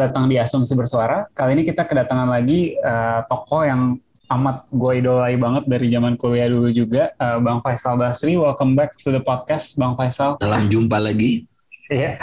Selamat datang di Asumsi Bersuara. Kali ini kita kedatangan lagi uh, tokoh yang amat gue idolai banget dari zaman kuliah dulu juga, uh, Bang Faisal Basri. Welcome back to the podcast, Bang Faisal. Salam jumpa lagi. Iya,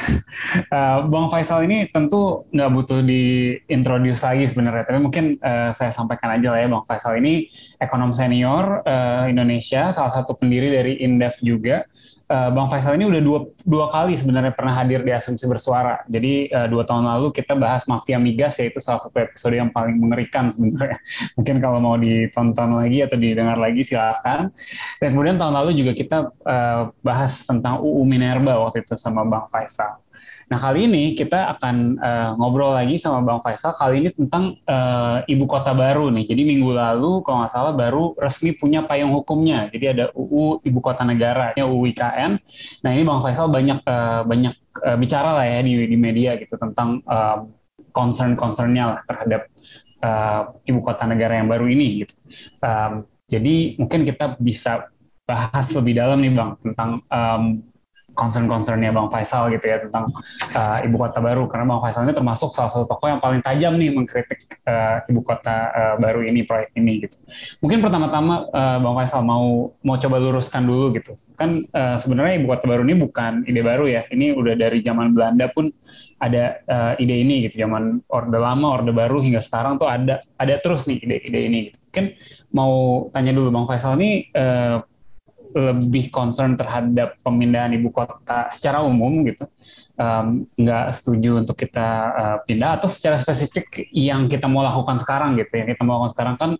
uh, Bang Faisal ini tentu nggak butuh diintroduce lagi sebenarnya, tapi mungkin uh, saya sampaikan aja lah ya, Bang Faisal ini ekonom senior uh, Indonesia, salah satu pendiri dari Indef juga uh, Bang Faisal ini udah dua, dua kali sebenarnya pernah hadir di Asumsi Bersuara. Jadi uh, dua tahun lalu kita bahas mafia migas, yaitu salah satu episode yang paling mengerikan sebenarnya. Mungkin kalau mau ditonton lagi atau didengar lagi silahkan. Dan kemudian tahun lalu juga kita uh, bahas tentang UU Minerba waktu itu sama Bang Faisal. Nah kali ini kita akan uh, ngobrol lagi sama Bang Faisal kali ini tentang uh, ibu kota baru nih. Jadi minggu lalu kalau nggak salah baru resmi punya payung hukumnya. Jadi ada UU ibu kota negara, UU IKN. Nah ini Bang Faisal banyak uh, banyak uh, bicara lah ya di, di media gitu tentang uh, concern-concernnya lah terhadap uh, ibu kota negara yang baru ini gitu. Um, jadi mungkin kita bisa bahas lebih dalam nih Bang tentang um, concern-concernnya Bang Faisal gitu ya tentang uh, ibu kota baru karena Bang Faisal ini termasuk salah satu tokoh yang paling tajam nih mengkritik uh, ibu kota uh, baru ini proyek ini gitu. Mungkin pertama-tama uh, Bang Faisal mau mau coba luruskan dulu gitu. Kan uh, sebenarnya ibu kota baru ini bukan ide baru ya. Ini udah dari zaman Belanda pun ada uh, ide ini gitu. Zaman Orde Lama, Orde Baru hingga sekarang tuh ada ada terus nih ide-ide ini. Gitu. Mungkin mau tanya dulu Bang Faisal ini uh, lebih concern terhadap pemindahan ibu kota secara umum gitu. Um, nggak setuju untuk kita uh, pindah atau secara spesifik yang kita mau lakukan sekarang gitu. Yang kita mau lakukan sekarang kan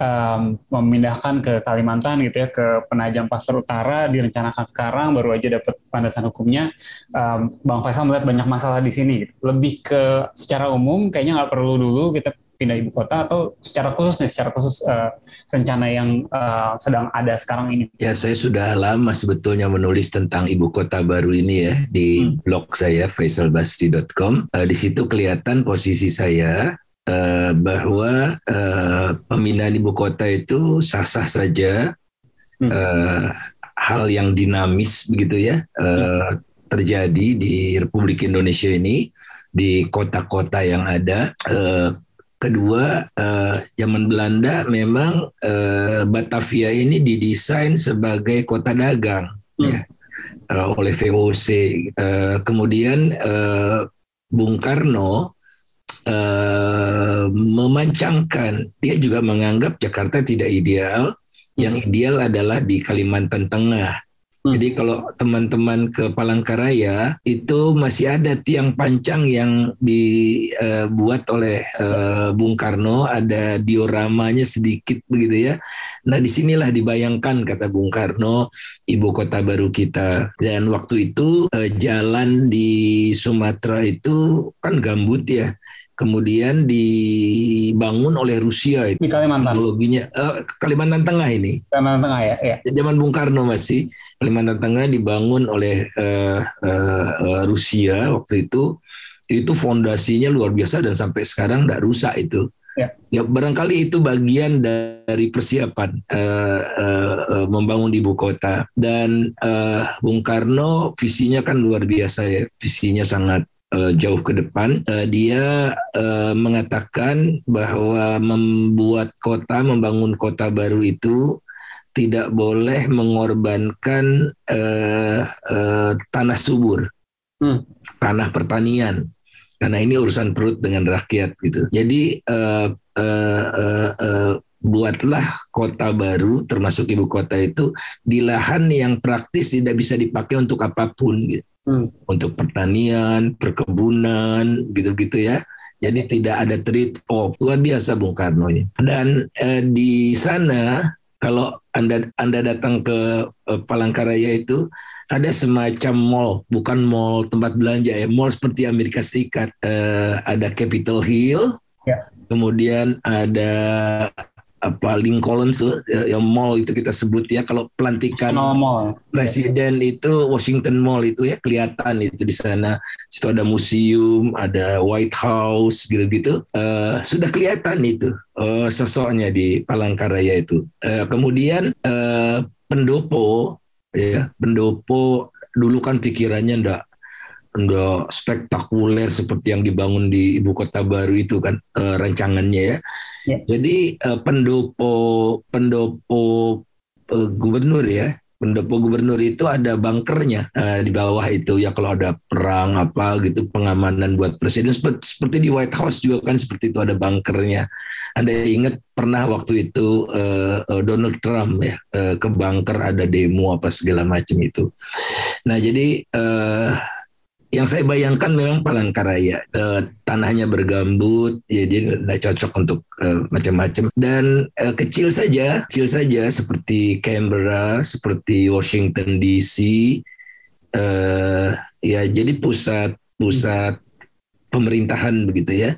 um, memindahkan ke Kalimantan gitu ya ke Penajam Pasar Utara direncanakan sekarang baru aja dapat landasan hukumnya. Um, Bang Faisal melihat banyak masalah di sini gitu. Lebih ke secara umum kayaknya nggak perlu dulu kita pindah ibu kota atau secara khusus nih secara khusus uh, rencana yang uh, sedang ada sekarang ini? Ya saya sudah lama sebetulnya menulis tentang ibu kota baru ini ya di hmm. blog saya faisalbasti.com. Uh, di situ kelihatan posisi saya uh, bahwa uh, pemindahan ibu kota itu sah-sah saja hmm. uh, hal yang dinamis begitu ya uh, terjadi di Republik Indonesia ini di kota-kota yang ada. Kedua, uh, zaman Belanda memang uh, Batavia ini didesain sebagai kota dagang hmm. ya, uh, oleh VOC. Uh, kemudian uh, Bung Karno uh, memancangkan, dia juga menganggap Jakarta tidak ideal. Yang ideal adalah di Kalimantan Tengah. Hmm. Jadi kalau teman-teman ke Palangkaraya itu masih ada tiang pancang yang dibuat oleh uh, Bung Karno, ada dioramanya sedikit begitu ya. Nah di sinilah dibayangkan kata Bung Karno ibu kota baru kita. Dan waktu itu uh, jalan di Sumatera itu kan gambut ya kemudian dibangun oleh Rusia itu. Di Kalimantan. Teknologinya uh, Kalimantan Tengah ini. Kalimantan Tengah ya, ya. Zaman Bung Karno masih Kalimantan Tengah dibangun oleh uh, uh, uh, Rusia waktu itu. Itu fondasinya luar biasa dan sampai sekarang tidak rusak itu. Ya. ya barangkali itu bagian dari persiapan uh, uh, uh, membangun ibu kota dan uh, Bung Karno visinya kan luar biasa ya visinya sangat uh, jauh ke depan, uh, dia uh, mengatakan bahwa membuat kota, membangun kota baru itu tidak boleh mengorbankan uh, uh, tanah subur, hmm. tanah pertanian, karena ini urusan perut dengan rakyat gitu. Jadi uh, uh, uh, uh, buatlah kota baru termasuk ibu kota itu di lahan yang praktis tidak bisa dipakai untuk apa pun gitu hmm. untuk pertanian, perkebunan, gitu-gitu ya. Jadi tidak ada trade off. Luar biasa Bung Karno ini. Dan eh, di sana kalau Anda Anda datang ke eh, Palangkaraya itu ada semacam mall, bukan mall tempat belanja ya, mall seperti Amerika Serikat. Eh, ada Capitol Hill, ya. kemudian ada apa Lincoln ya, yang mall itu kita sebut ya. Kalau pelantikan Mall. presiden itu Washington Mall itu ya kelihatan itu di sana. Situ ada museum ada White House gitu-gitu. Uh, sudah kelihatan itu uh, sosoknya di Palangkaraya itu. Uh, kemudian uh, pendopo ya pendopo dulu kan pikirannya ndak ndak spektakuler seperti yang dibangun di ibu kota baru itu kan uh, rancangannya ya. ya. Jadi uh, pendopo pendopo uh, gubernur ya pendopo gubernur itu ada bunkernya uh, di bawah itu ya kalau ada perang apa gitu pengamanan buat presiden seperti, seperti di White House juga kan seperti itu ada bunkernya. Anda ingat pernah waktu itu uh, uh, Donald Trump ya uh, ke bunker ada demo apa segala macam itu. Nah jadi uh, yang saya bayangkan memang Palangkaraya uh, tanahnya bergambut ya jadi tidak cocok untuk uh, macam-macam. Dan uh, kecil saja kecil saja seperti Canberra seperti Washington DC uh, ya jadi pusat pusat pemerintahan begitu ya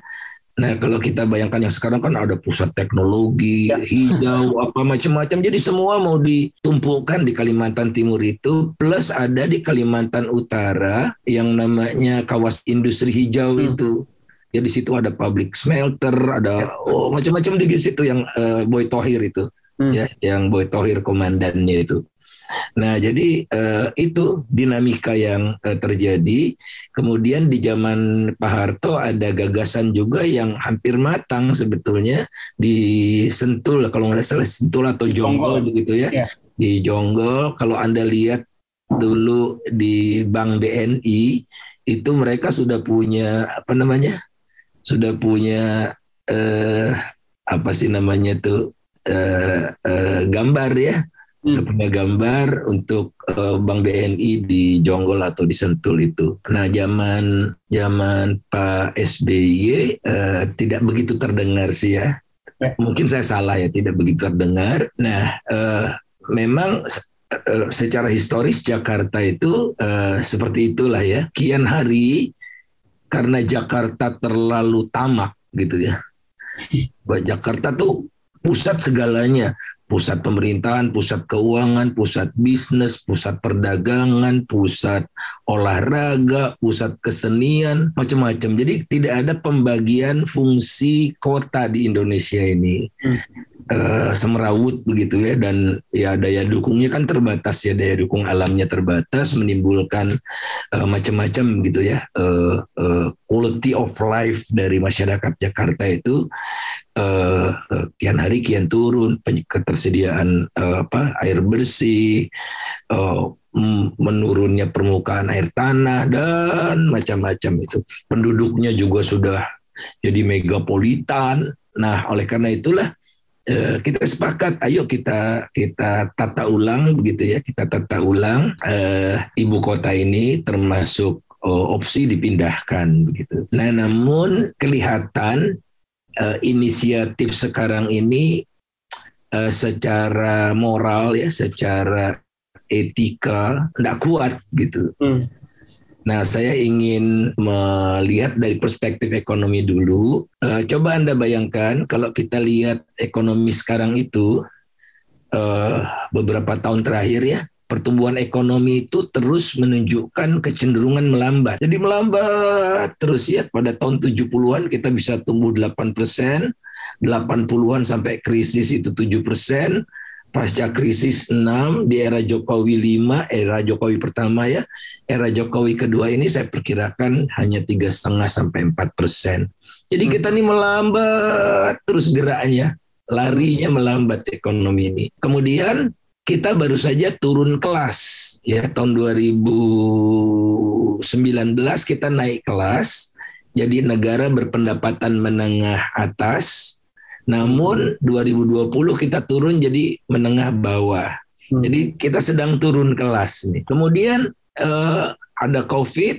Nah, kalau kita bayangkan yang sekarang kan ada pusat teknologi, ya. hijau, apa macam-macam. Jadi semua mau ditumpukan di Kalimantan Timur itu, plus ada di Kalimantan Utara yang namanya kawasan industri hijau hmm. itu. Ya di situ ada public smelter, ada oh macam-macam di situ yang uh, Boy Tohir itu. Hmm. Ya, yang Boy Tohir komandannya itu. Nah, jadi uh, itu dinamika yang uh, terjadi. Kemudian di zaman Pak Harto ada gagasan juga yang hampir matang sebetulnya di Sentul, kalau nggak salah Sentul atau Jonggol begitu ya. Yeah. Di Jonggol, kalau Anda lihat dulu di Bank BNI itu mereka sudah punya apa namanya? Sudah punya eh, apa sih namanya tuh eh, eh, gambar ya hmm. punya gambar untuk uh, Bank BNI di Jonggol atau di Sentul itu. Nah, zaman zaman Pak SBY uh, tidak begitu terdengar sih ya. ya. Mungkin saya salah ya, tidak begitu terdengar. Nah, uh, memang secara historis Jakarta itu uh, seperti itulah ya. Kian hari karena Jakarta terlalu tamak gitu ya. Jakarta tuh pusat segalanya pusat pemerintahan, pusat keuangan, pusat bisnis, pusat perdagangan, pusat olahraga, pusat kesenian, macam-macam. Jadi tidak ada pembagian fungsi kota di Indonesia ini. Hmm uh, semerawut begitu ya dan ya daya dukungnya kan terbatas ya daya dukung alamnya terbatas menimbulkan uh, macam-macam gitu ya uh, uh, quality of life dari masyarakat Jakarta itu uh, uh, kian hari kian turun ketersediaan uh, apa air bersih uh, menurunnya permukaan air tanah dan macam-macam itu. Penduduknya juga sudah jadi megapolitan. Nah oleh karena itulah Eh, kita sepakat ayo kita kita tata ulang begitu ya kita tata ulang uh, ibu kota ini termasuk uh, opsi dipindahkan begitu. Nah namun kelihatan uh, inisiatif sekarang ini uh, secara moral ya secara etika tidak kuat gitu. Hmm. Nah, saya ingin melihat dari perspektif ekonomi dulu. Uh, coba Anda bayangkan kalau kita lihat ekonomi sekarang itu uh, beberapa tahun terakhir ya, pertumbuhan ekonomi itu terus menunjukkan kecenderungan melambat. Jadi melambat terus ya pada tahun 70-an kita bisa tumbuh 8 persen, 80-an sampai krisis itu 7 persen, pasca krisis 6 di era Jokowi 5 era Jokowi pertama ya era Jokowi kedua ini saya perkirakan hanya tiga setengah sampai empat persen jadi hmm. kita ini melambat terus geraknya larinya melambat ekonomi ini kemudian kita baru saja turun kelas ya tahun 2019 kita naik kelas jadi negara berpendapatan menengah atas namun 2020 kita turun jadi menengah bawah. Hmm. Jadi kita sedang turun kelas nih. Kemudian uh, ada COVID,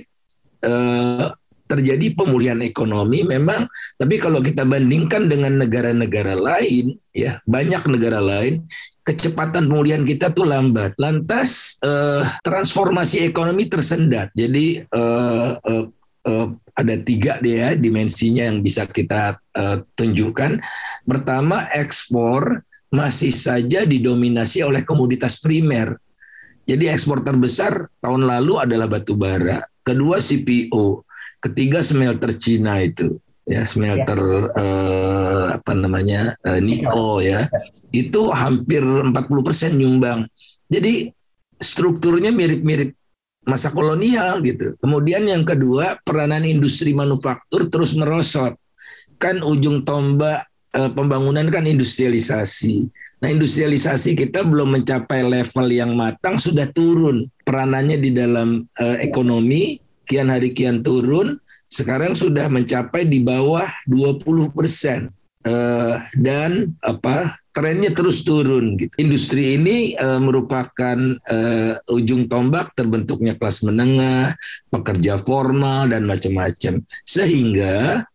uh, terjadi pemulihan ekonomi memang. Tapi kalau kita bandingkan dengan negara-negara lain, ya banyak negara lain kecepatan pemulihan kita tuh lambat. Lantas uh, transformasi ekonomi tersendat. Jadi uh, uh, uh, ada tiga deh ya dimensinya yang bisa kita uh, tunjukkan. Pertama, ekspor masih saja didominasi oleh komoditas primer. Jadi ekspor terbesar tahun lalu adalah batu bara, kedua CPO, ketiga smelter Cina itu ya smelter ya. Uh, apa namanya uh, Niko ya itu hampir 40% nyumbang. Jadi strukturnya mirip-mirip masa kolonial gitu. Kemudian yang kedua, peranan industri manufaktur terus merosot. Kan ujung tombak eh, pembangunan kan industrialisasi. Nah, industrialisasi kita belum mencapai level yang matang sudah turun peranannya di dalam eh, ekonomi kian hari kian turun, sekarang sudah mencapai di bawah 20 persen. Uh, dan apa trennya terus turun gitu. Industri ini uh, merupakan uh, ujung tombak terbentuknya kelas menengah, pekerja formal dan macam-macam. Sehingga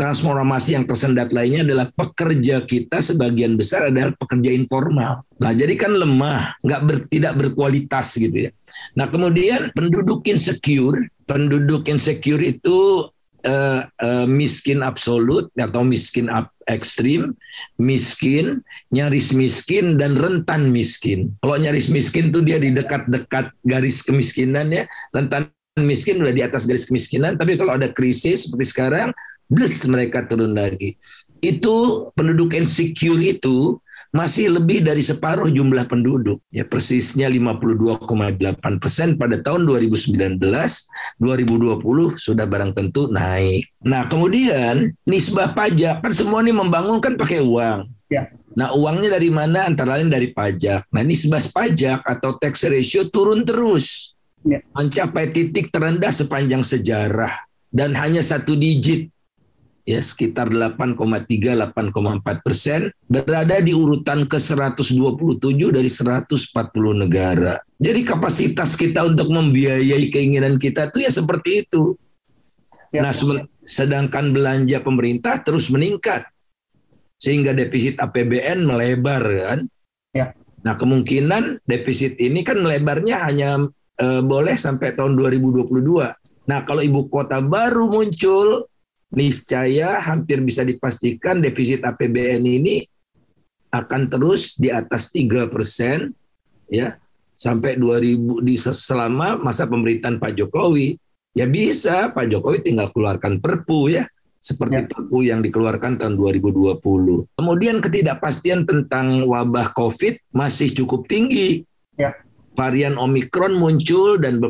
transformasi yang tersendat lainnya adalah pekerja kita sebagian besar adalah pekerja informal. Nah, jadi kan lemah, nggak ber, tidak berkualitas gitu ya. Nah, kemudian penduduk insecure, penduduk insecure itu uh, uh, miskin absolut atau miskin up, ekstrim, miskin, nyaris miskin, dan rentan miskin. Kalau nyaris miskin tuh dia di dekat-dekat garis kemiskinan ya, rentan miskin udah di atas garis kemiskinan, tapi kalau ada krisis seperti sekarang, bless mereka turun lagi. Itu penduduk insecure itu masih lebih dari separuh jumlah penduduk. Ya persisnya 52,8 persen pada tahun 2019, 2020 sudah barang tentu naik. Nah kemudian nisbah pajak kan semua ini membangun kan pakai uang. Ya. Nah uangnya dari mana? Antara lain dari pajak. Nah nisbah pajak atau tax ratio turun terus. Ya. Mencapai titik terendah sepanjang sejarah dan hanya satu digit ya sekitar 8,3 8,4 persen berada di urutan ke 127 dari 140 negara. Jadi kapasitas kita untuk membiayai keinginan kita itu ya seperti itu. Ya. Nah, sedangkan belanja pemerintah terus meningkat sehingga defisit APBN melebar kan. Ya. Nah, kemungkinan defisit ini kan melebarnya hanya e, boleh sampai tahun 2022. Nah, kalau ibu kota baru muncul niscaya hampir bisa dipastikan defisit APBN ini akan terus di atas tiga persen ya sampai 2000 di selama masa pemerintahan Pak Jokowi ya bisa Pak Jokowi tinggal keluarkan Perpu ya seperti ya. Perpu yang dikeluarkan tahun 2020. Kemudian ketidakpastian tentang wabah COVID masih cukup tinggi. Ya. Varian Omikron muncul dan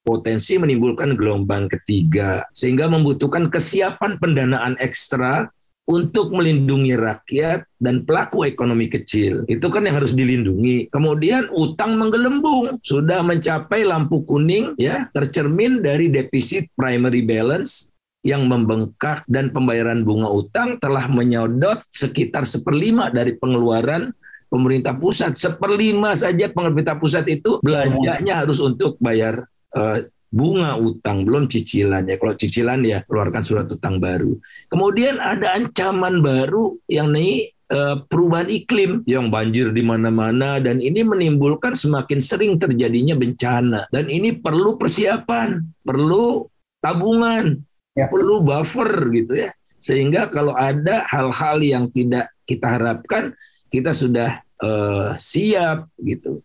potensi menimbulkan gelombang ketiga sehingga membutuhkan kesiapan pendanaan ekstra untuk melindungi rakyat dan pelaku ekonomi kecil. Itu kan yang harus dilindungi. Kemudian utang menggelembung, sudah mencapai lampu kuning ya, tercermin dari defisit primary balance yang membengkak dan pembayaran bunga utang telah menyodot sekitar seperlima dari pengeluaran pemerintah pusat. Seperlima saja pemerintah pusat itu belanjanya harus untuk bayar uh, bunga utang belum cicilan ya. Kalau cicilan ya keluarkan surat utang baru. Kemudian ada ancaman baru yang nih uh, perubahan iklim yang banjir di mana-mana dan ini menimbulkan semakin sering terjadinya bencana. Dan ini perlu persiapan perlu tabungan ya. perlu buffer gitu ya. Sehingga kalau ada hal-hal yang tidak kita harapkan kita sudah uh, siap gitu.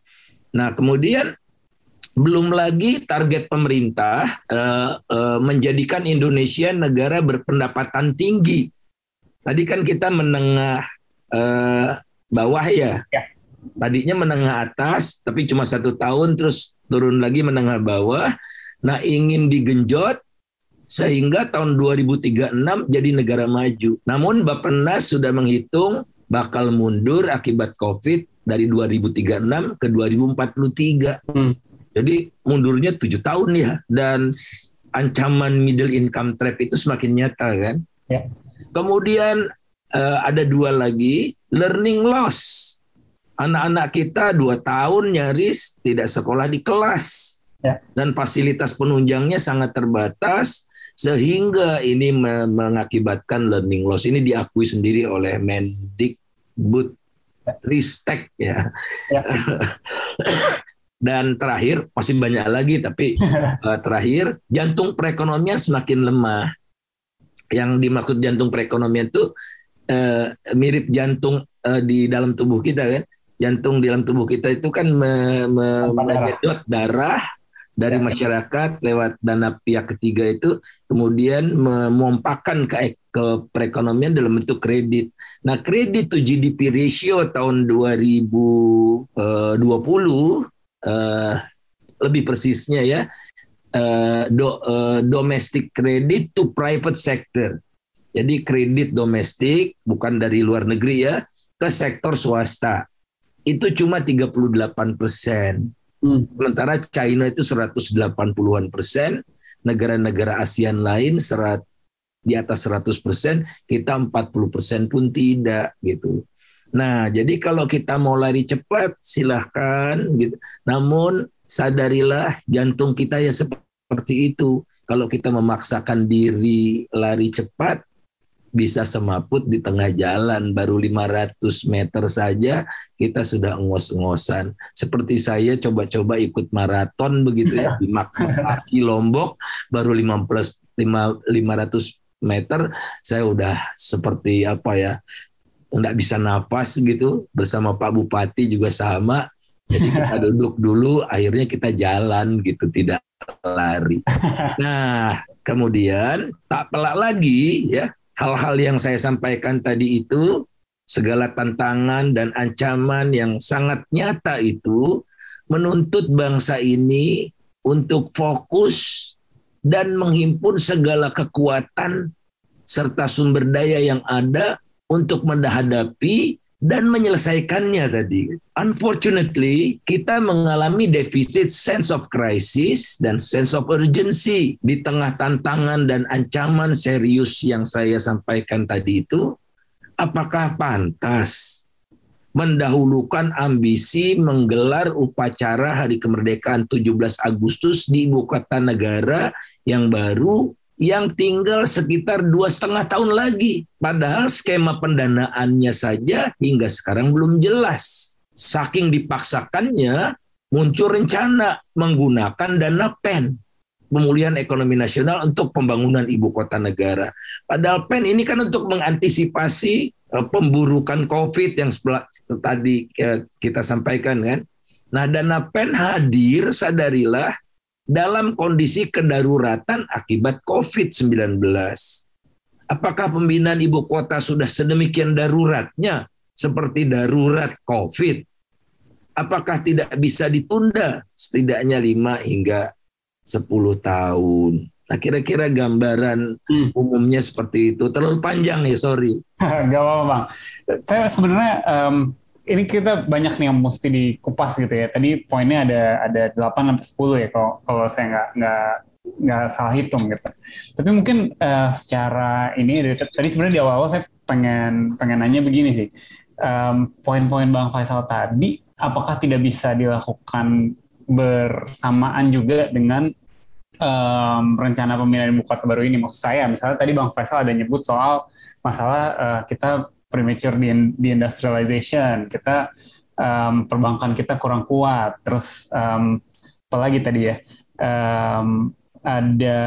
Nah kemudian belum lagi target pemerintah uh, uh, menjadikan Indonesia negara berpendapatan tinggi. Tadi kan kita menengah uh, bawah ya. ya. Tadinya menengah atas, tapi cuma satu tahun terus turun lagi menengah bawah. Nah ingin digenjot sehingga tahun 2036 jadi negara maju. Namun Bappenas sudah menghitung bakal mundur akibat COVID dari 2036 ke 2043. Hmm. Jadi mundurnya tujuh tahun ya dan ancaman middle income trap itu semakin nyata kan. Ya. Kemudian uh, ada dua lagi learning loss. Anak-anak kita dua tahun nyaris tidak sekolah di kelas ya. dan fasilitas penunjangnya sangat terbatas sehingga ini mengakibatkan learning loss. Ini diakui sendiri oleh Mendikbud Ristek ya. ya. Dan terakhir, masih banyak lagi, tapi uh, terakhir, jantung perekonomian semakin lemah. yang dimaksud jantung perekonomian itu uh, mirip jantung uh, di dalam tubuh kita kan. Jantung di dalam tubuh kita itu kan me, me, darah. darah dari ya. masyarakat lewat dana pihak ketiga itu kemudian memompakan ke, ke perekonomian dalam bentuk kredit. Nah, kredit to GDP ratio tahun 2020 uh, lebih persisnya ya uh, do, uh, domestic credit to private sector. Jadi kredit domestik bukan dari luar negeri ya ke sektor swasta itu cuma 38 persen. Hmm. Sementara China itu 180-an persen, negara-negara ASEAN lain serat di atas 100 persen, kita 40 persen pun tidak gitu. Nah, jadi kalau kita mau lari cepat, silahkan gitu. Namun sadarilah jantung kita ya seperti itu. Kalau kita memaksakan diri lari cepat, bisa semaput di tengah jalan baru 500 meter saja kita sudah ngos-ngosan seperti saya coba-coba ikut maraton begitu ya di Makmaki Lombok baru 15 500 meter saya udah seperti apa ya nggak bisa napas gitu bersama Pak Bupati juga sama. Jadi kita duduk dulu akhirnya kita jalan gitu tidak lari. Nah kemudian tak pelak lagi ya hal-hal yang saya sampaikan tadi itu, segala tantangan dan ancaman yang sangat nyata itu menuntut bangsa ini untuk fokus dan menghimpun segala kekuatan serta sumber daya yang ada untuk menghadapi dan menyelesaikannya tadi. Unfortunately, kita mengalami defisit sense of crisis dan sense of urgency di tengah tantangan dan ancaman serius yang saya sampaikan tadi itu. Apakah pantas mendahulukan ambisi menggelar upacara Hari Kemerdekaan 17 Agustus di ibu kota negara yang baru yang tinggal sekitar dua setengah tahun lagi. Padahal skema pendanaannya saja hingga sekarang belum jelas. Saking dipaksakannya, muncul rencana menggunakan dana PEN, pemulihan ekonomi nasional untuk pembangunan ibu kota negara. Padahal PEN ini kan untuk mengantisipasi eh, pemburukan COVID yang tadi eh, kita sampaikan kan. Nah dana PEN hadir, sadarilah, dalam kondisi kedaruratan akibat COVID-19. Apakah pembinaan ibu kota sudah sedemikian daruratnya seperti darurat COVID? Apakah tidak bisa ditunda setidaknya 5 hingga 10 tahun? Nah kira-kira gambaran hmm. umumnya seperti itu. Terlalu panjang ya, sorry. Gak apa-apa Bang. Saya sebenarnya um, ini kita banyak nih yang mesti dikupas gitu ya. Tadi poinnya ada ada 8 sampai 10 ya kalau kalau saya nggak nggak nggak salah hitung gitu. Tapi mungkin uh, secara ini tadi sebenarnya di awal-awal saya pengen pengen nanya begini sih. Um, poin-poin Bang Faisal tadi apakah tidak bisa dilakukan bersamaan juga dengan um, rencana pemindahan ibu kota baru ini? Maksud saya misalnya tadi Bang Faisal ada nyebut soal masalah uh, kita premature di industrialization kita um, perbankan kita kurang kuat terus um, apalagi tadi ya um, ada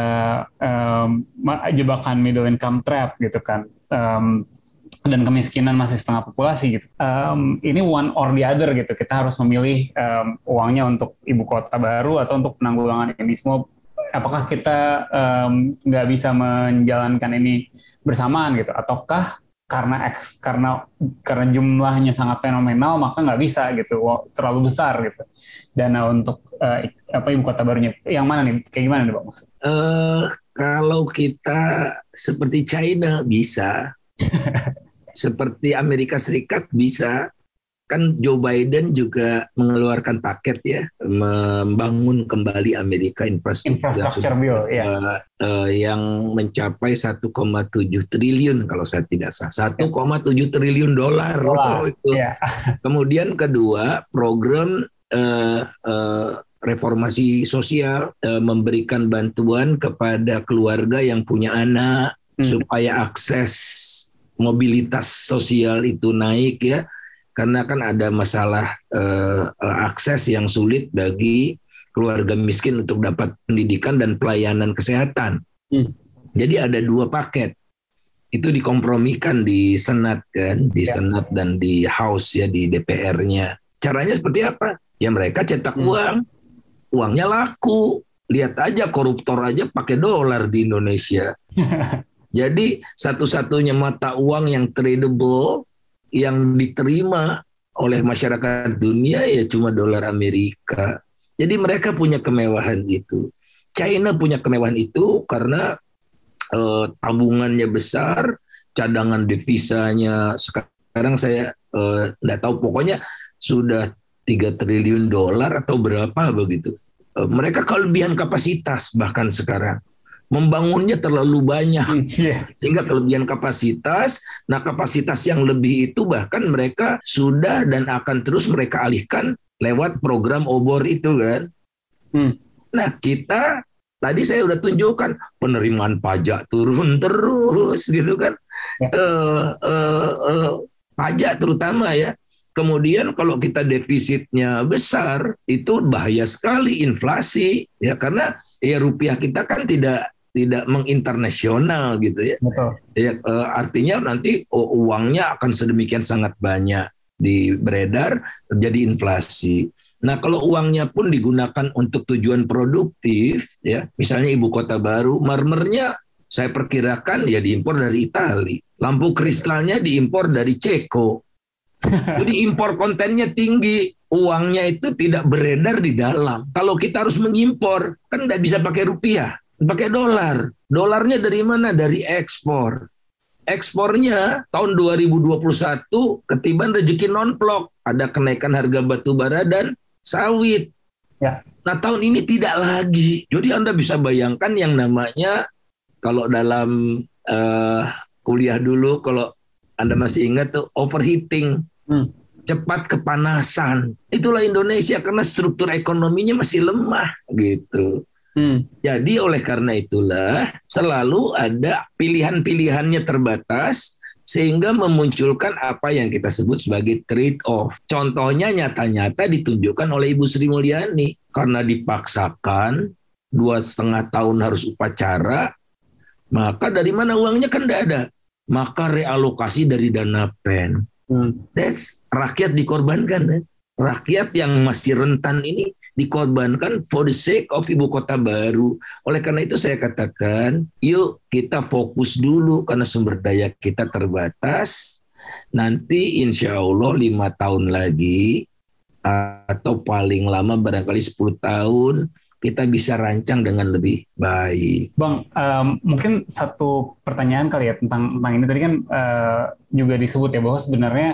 um, jebakan middle income trap gitu kan um, dan kemiskinan masih setengah populasi gitu. Um, ini one or the other gitu. Kita harus memilih um, uangnya untuk ibu kota baru atau untuk penanggulangan ini semua. Apakah kita nggak um, bisa menjalankan ini bersamaan gitu? Ataukah karena X karena karena jumlahnya sangat fenomenal maka nggak bisa gitu terlalu besar gitu. Dana untuk uh, apa ibu kota barunya yang mana nih? Kayak gimana nih pak maksud? Uh, kalau kita seperti China bisa. Seperti Amerika Serikat bisa kan Joe Biden juga mengeluarkan paket ya membangun kembali Amerika infrastruktur, infrastruktur bill ya. uh, uh, yang mencapai 1,7 triliun kalau saya tidak salah 1,7 triliun dolar oh, itu. Ya. Kemudian kedua program uh, uh, reformasi sosial uh, memberikan bantuan kepada keluarga yang punya anak hmm. supaya akses mobilitas sosial itu naik ya karena kan ada masalah uh, akses yang sulit bagi keluarga miskin untuk dapat pendidikan dan pelayanan kesehatan. Hmm. Jadi ada dua paket. itu dikompromikan di Senat kan, di Ya. Senat dan di House ya di DPR-nya. Caranya seperti apa? Ya mereka cetak Hmm. uang, uangnya laku. Lihat aja koruptor aja pakai dolar di Indonesia. Jadi satu-satunya mata uang yang tradable yang diterima oleh masyarakat dunia ya cuma dolar Amerika. Jadi mereka punya kemewahan itu. China punya kemewahan itu karena eh, tabungannya besar, cadangan devisanya sekarang saya tidak tahu pokoknya sudah 3 triliun dolar atau berapa begitu. Eh, mereka kelebihan kapasitas bahkan sekarang membangunnya terlalu banyak Hmm, iya. sehingga kelebihan kapasitas. Nah, kapasitas yang lebih itu bahkan mereka sudah dan akan terus mereka alihkan lewat program obor itu kan. Hmm. Nah, kita tadi saya udah tunjukkan penerimaan pajak turun terus gitu kan. Ya. Eh, eh, eh, pajak terutama ya. Kemudian kalau kita defisitnya besar itu bahaya sekali inflasi ya karena ya rupiah kita kan tidak tidak menginternasional gitu ya. Betul. Ya, eh, artinya nanti uangnya akan sedemikian sangat banyak di beredar terjadi inflasi. Nah, kalau uangnya pun digunakan untuk tujuan produktif, ya, misalnya ibu kota baru, marmernya saya perkirakan ya diimpor dari Italia, lampu kristalnya diimpor dari Ceko. Jadi impor kontennya tinggi, uangnya itu tidak beredar di dalam. Kalau kita harus mengimpor, kan tidak bisa pakai rupiah, pakai dolar. Dolarnya dari mana? Dari ekspor. Ekspornya tahun 2021 ketiban rezeki non-plok. Ada kenaikan harga batu bara dan sawit. Ya. Nah tahun ini tidak lagi. Jadi Anda bisa bayangkan yang namanya kalau dalam eh, kuliah dulu, kalau Anda masih ingat tuh overheating. Hmm. Cepat kepanasan. Itulah Indonesia karena struktur ekonominya masih lemah gitu. Hmm. Jadi oleh karena itulah selalu ada pilihan-pilihannya terbatas sehingga memunculkan apa yang kita sebut sebagai trade off. Contohnya nyata-nyata ditunjukkan oleh Ibu Sri Mulyani karena dipaksakan dua setengah tahun harus upacara, maka dari mana uangnya kan tidak ada. Maka realokasi dari dana pen. Hmm. That's rakyat dikorbankan. ya. Rakyat yang masih rentan ini dikorbankan for the sake of ibu kota baru. Oleh karena itu saya katakan, yuk kita fokus dulu karena sumber daya kita terbatas. Nanti insya Allah lima tahun lagi atau paling lama barangkali 10 tahun kita bisa rancang dengan lebih baik. Bang, em, mungkin satu pertanyaan kali ya tentang tentang ini tadi kan eh, juga disebut ya bahwa sebenarnya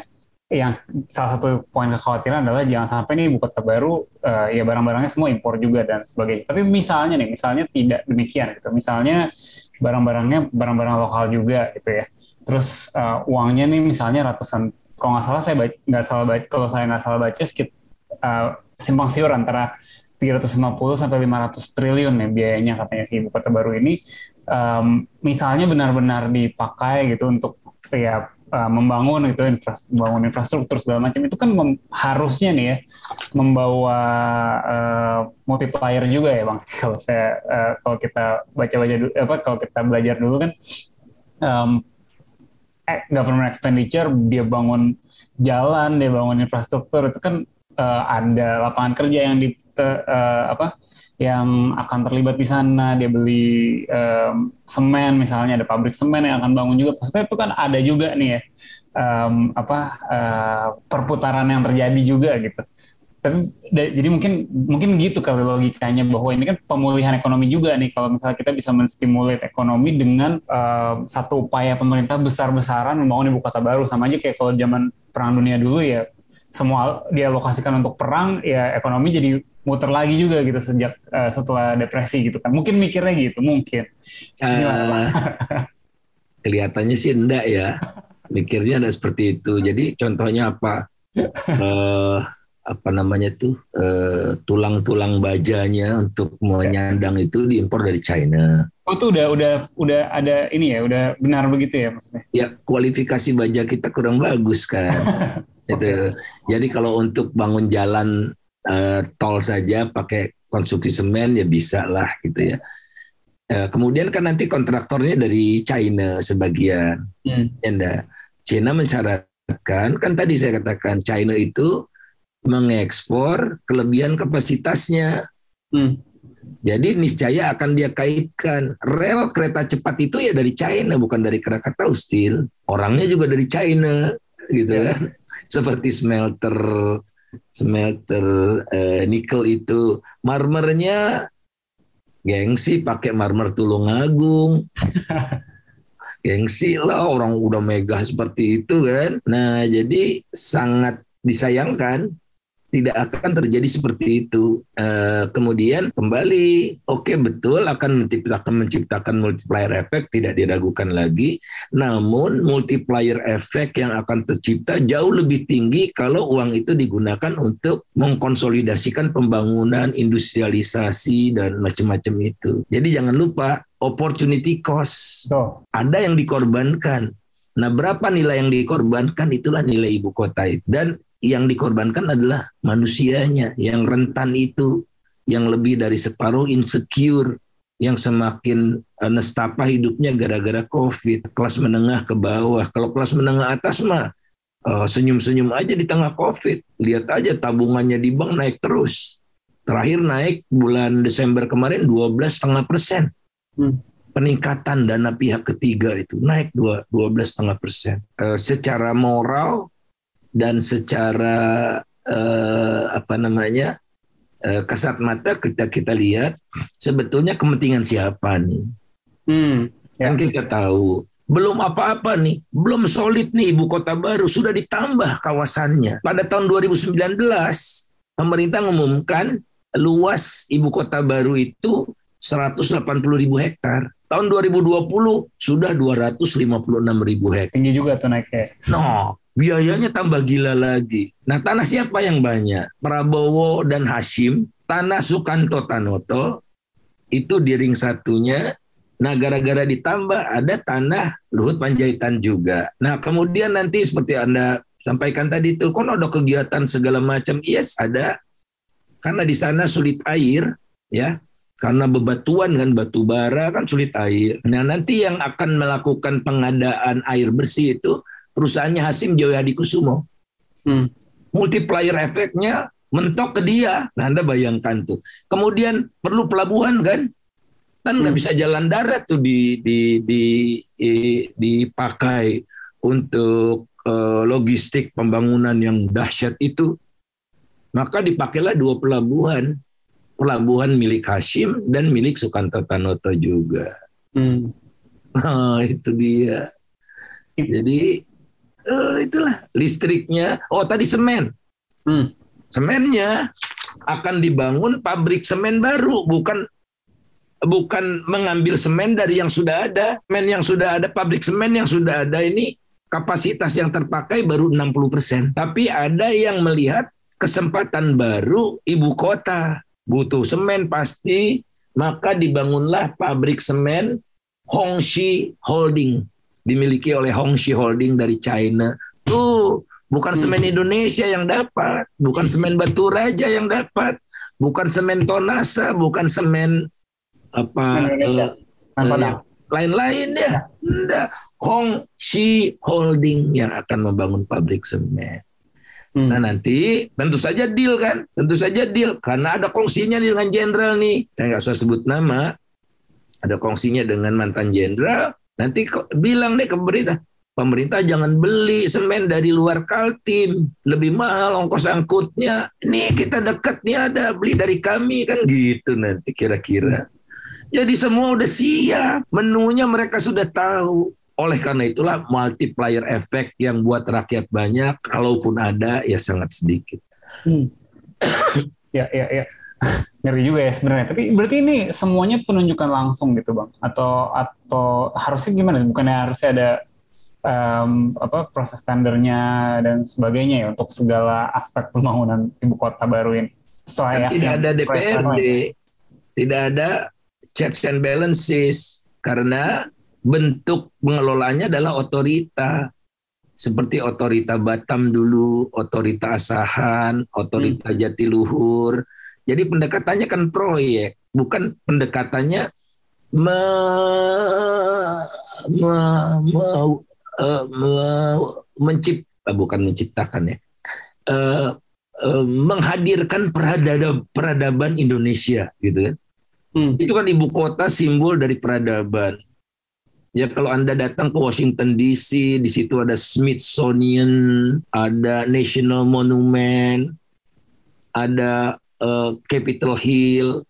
yang salah satu poin kekhawatiran adalah jangan sampai nih ibu kota baru eh, ya barang-barangnya semua impor juga dan sebagainya. Tapi misalnya nih, misalnya tidak demikian gitu. Misalnya barang-barangnya barang-barang lokal juga gitu ya. Terus eh, uangnya nih misalnya ratusan, kalau nggak salah saya nggak salah baca, kalau saya nggak salah baca sekit eh, simpang siur antara 350 sampai 500 triliun ya biayanya katanya si ibu kota baru ini Em, misalnya benar-benar dipakai gitu untuk ya eh, membangun infras- membangun infrastruktur segala macam itu kan harusnya nih ya membawa eh, multiplier juga ya bang. Kalau saya eh, kalau kita baca-baca dulu apa kalau kita belajar dulu kan em, eh, government expenditure dia bangun jalan dia bangun infrastruktur itu kan eh, ada lapangan kerja yang di eh, apa yang akan terlibat di sana. Dia beli em, semen misalnya ada pabrik semen yang akan bangun juga. Maksudnya itu kan ada juga nih ya em, apa eh, perputaran yang terjadi juga gitu. Tapi jadi mungkin mungkin gitu kali logikanya bahwa ini kan pemulihan ekonomi juga nih. Kalau misalnya kita bisa menstimulat ekonomi dengan em, satu upaya pemerintah besar-besaran membangun ibu kota baru. Sama aja kayak kalau zaman perang dunia dulu ya semua dialokasikan untuk perang ya ekonomi jadi muter lagi juga gitu sejak eh, setelah depresi gitu kan mungkin mikirnya gitu mungkin? Eh, kelihatannya sih enggak ya. Mikirnya ada seperti itu. Jadi contohnya apa? Eh, apa namanya tuh eh, tulang-tulang bajanya untuk menyandang itu diimpor dari China. oh itu udah udah udah ada ini ya udah benar begitu ya maksudnya Ya kualifikasi baja kita kurang bagus kan. Gitu. Jadi kalau untuk bangun jalan eh, tol saja pakai konstruksi semen ya bisa lah gitu ya. Eh, kemudian kan nanti kontraktornya dari China sebagian. Hmm. Ya, China mensyaratkan kan tadi saya katakan China itu mengekspor kelebihan kapasitasnya. Hmm. Jadi niscaya akan dia kaitkan rel kereta cepat itu ya dari China bukan dari Krakatau Steel. Orangnya juga dari China gitu Ya. kan. Seperti smelter smelter eh, nikel itu marmernya gengsi pakai marmer Tulungagung. gengsi lah orang udah megah seperti itu kan. Nah, jadi sangat disayangkan tidak akan terjadi seperti itu. Eh, kemudian kembali, oke betul akan menciptakan menciptakan multiplier effect tidak diragukan lagi. Namun multiplier effect yang akan tercipta jauh lebih tinggi kalau uang itu digunakan untuk mengkonsolidasikan pembangunan, industrialisasi dan macam-macam itu. Jadi jangan lupa opportunity cost. So, Ada yang dikorbankan. Nah, berapa nilai yang dikorbankan itulah nilai ibu kota itu. Dan yang dikorbankan adalah manusianya yang rentan itu, yang lebih dari separuh insecure, yang semakin eh, nestapa hidupnya gara-gara COVID. Kelas menengah ke bawah. Kalau kelas menengah atas mah eh, senyum-senyum aja di tengah COVID. Lihat aja tabungannya di bank naik terus. Terakhir naik bulan Desember kemarin 12,5 persen. Hmm. Peningkatan dana pihak ketiga itu naik dua 12,5 persen. Eh, secara moral dan secara eh, apa namanya eh, kasat mata kita kita lihat sebetulnya kepentingan siapa nih? hmm. Ya. Kan kita tahu belum apa-apa nih, belum solid nih ibu kota baru sudah ditambah kawasannya. Pada tahun 2019 pemerintah mengumumkan luas ibu kota baru itu 180 ribu hektar. Tahun 2020 sudah 256 ribu hektar. tinggi juga tuh naiknya. No, biayanya tambah gila lagi. Nah, tanah siapa yang banyak? Prabowo dan Hashim, tanah Sukanto Tanoto, itu di ring satunya. Nah, gara-gara ditambah ada tanah Luhut Panjaitan juga. Nah, kemudian nanti seperti Anda sampaikan tadi itu, kan ada kegiatan segala macam. Yes, ada. Karena di sana sulit air, ya. Karena bebatuan kan batu bara kan sulit air. Nah, nanti yang akan melakukan pengadaan air bersih itu perusahaannya Hasim Jayadi Kusumo. Hmm. Multiplier efeknya mentok ke dia. Nah, Anda bayangkan tuh. Kemudian perlu pelabuhan kan? Kan nggak Hmm. bisa jalan darat tuh di, di, di, di- dipakai untuk eh, logistik pembangunan yang dahsyat itu. Maka dipakailah dua pelabuhan. Pelabuhan milik Hashim dan milik Sukanto Tanoto juga. Hmm. Nah, itu dia. Jadi eh, itulah listriknya. Oh, tadi semen. Hmm. Semennya akan dibangun pabrik semen baru, bukan bukan mengambil semen dari yang sudah ada. Semen yang sudah ada, pabrik semen yang sudah ada ini kapasitas yang terpakai baru 60%. Tapi ada yang melihat kesempatan baru ibu kota. Butuh semen pasti, maka dibangunlah pabrik semen Hongxi Holding dimiliki oleh Hongxi Holding dari China. Tuh, bukan semen Indonesia yang dapat, bukan semen Batu Raja yang dapat, bukan semen Tonasa, bukan semen apa eh, eh, lain-lain ya. Enggak. Hongxi Holding yang akan membangun pabrik semen. Hmm. Nah nanti tentu saja deal kan, tentu saja deal karena ada kongsinya dengan jenderal nih. Dan nggak usah sebut nama, ada kongsinya dengan mantan jenderal. Nanti bilang deh ke pemerintah, pemerintah jangan beli semen dari luar Kaltim, lebih mahal ongkos angkutnya. Nih kita dekat nih ada beli dari kami kan gitu nanti kira-kira. Jadi semua udah siap, menunya mereka sudah tahu. Oleh karena itulah multiplier effect yang buat rakyat banyak, kalaupun ada ya sangat sedikit. Hmm. ya, ya, ya. Ngeri juga ya sebenarnya. Tapi berarti ini semuanya penunjukan langsung gitu bang? Atau atau harusnya gimana? Bukannya harusnya ada em, apa proses tendernya dan sebagainya ya untuk segala aspek pembangunan ibu kota baru ini. Dan Selayaknya tidak ada DPRD, tidak ada checks and balances karena bentuk pengelolanya adalah otorita. Seperti otorita Batam dulu, otorita Asahan, otorita Jatiluhur. Jadi pendekatannya kan proyek, bukan pendekatannya me, me, me, uh, me, mencipt, bukan menciptakan ya, uh, uh, menghadirkan peradaban, peradaban Indonesia gitu kan. Hmm. Itu kan ibu kota simbol dari peradaban. Ya kalau Anda datang ke Washington DC, di situ ada Smithsonian, ada National Monument, ada uh, Capitol Hill.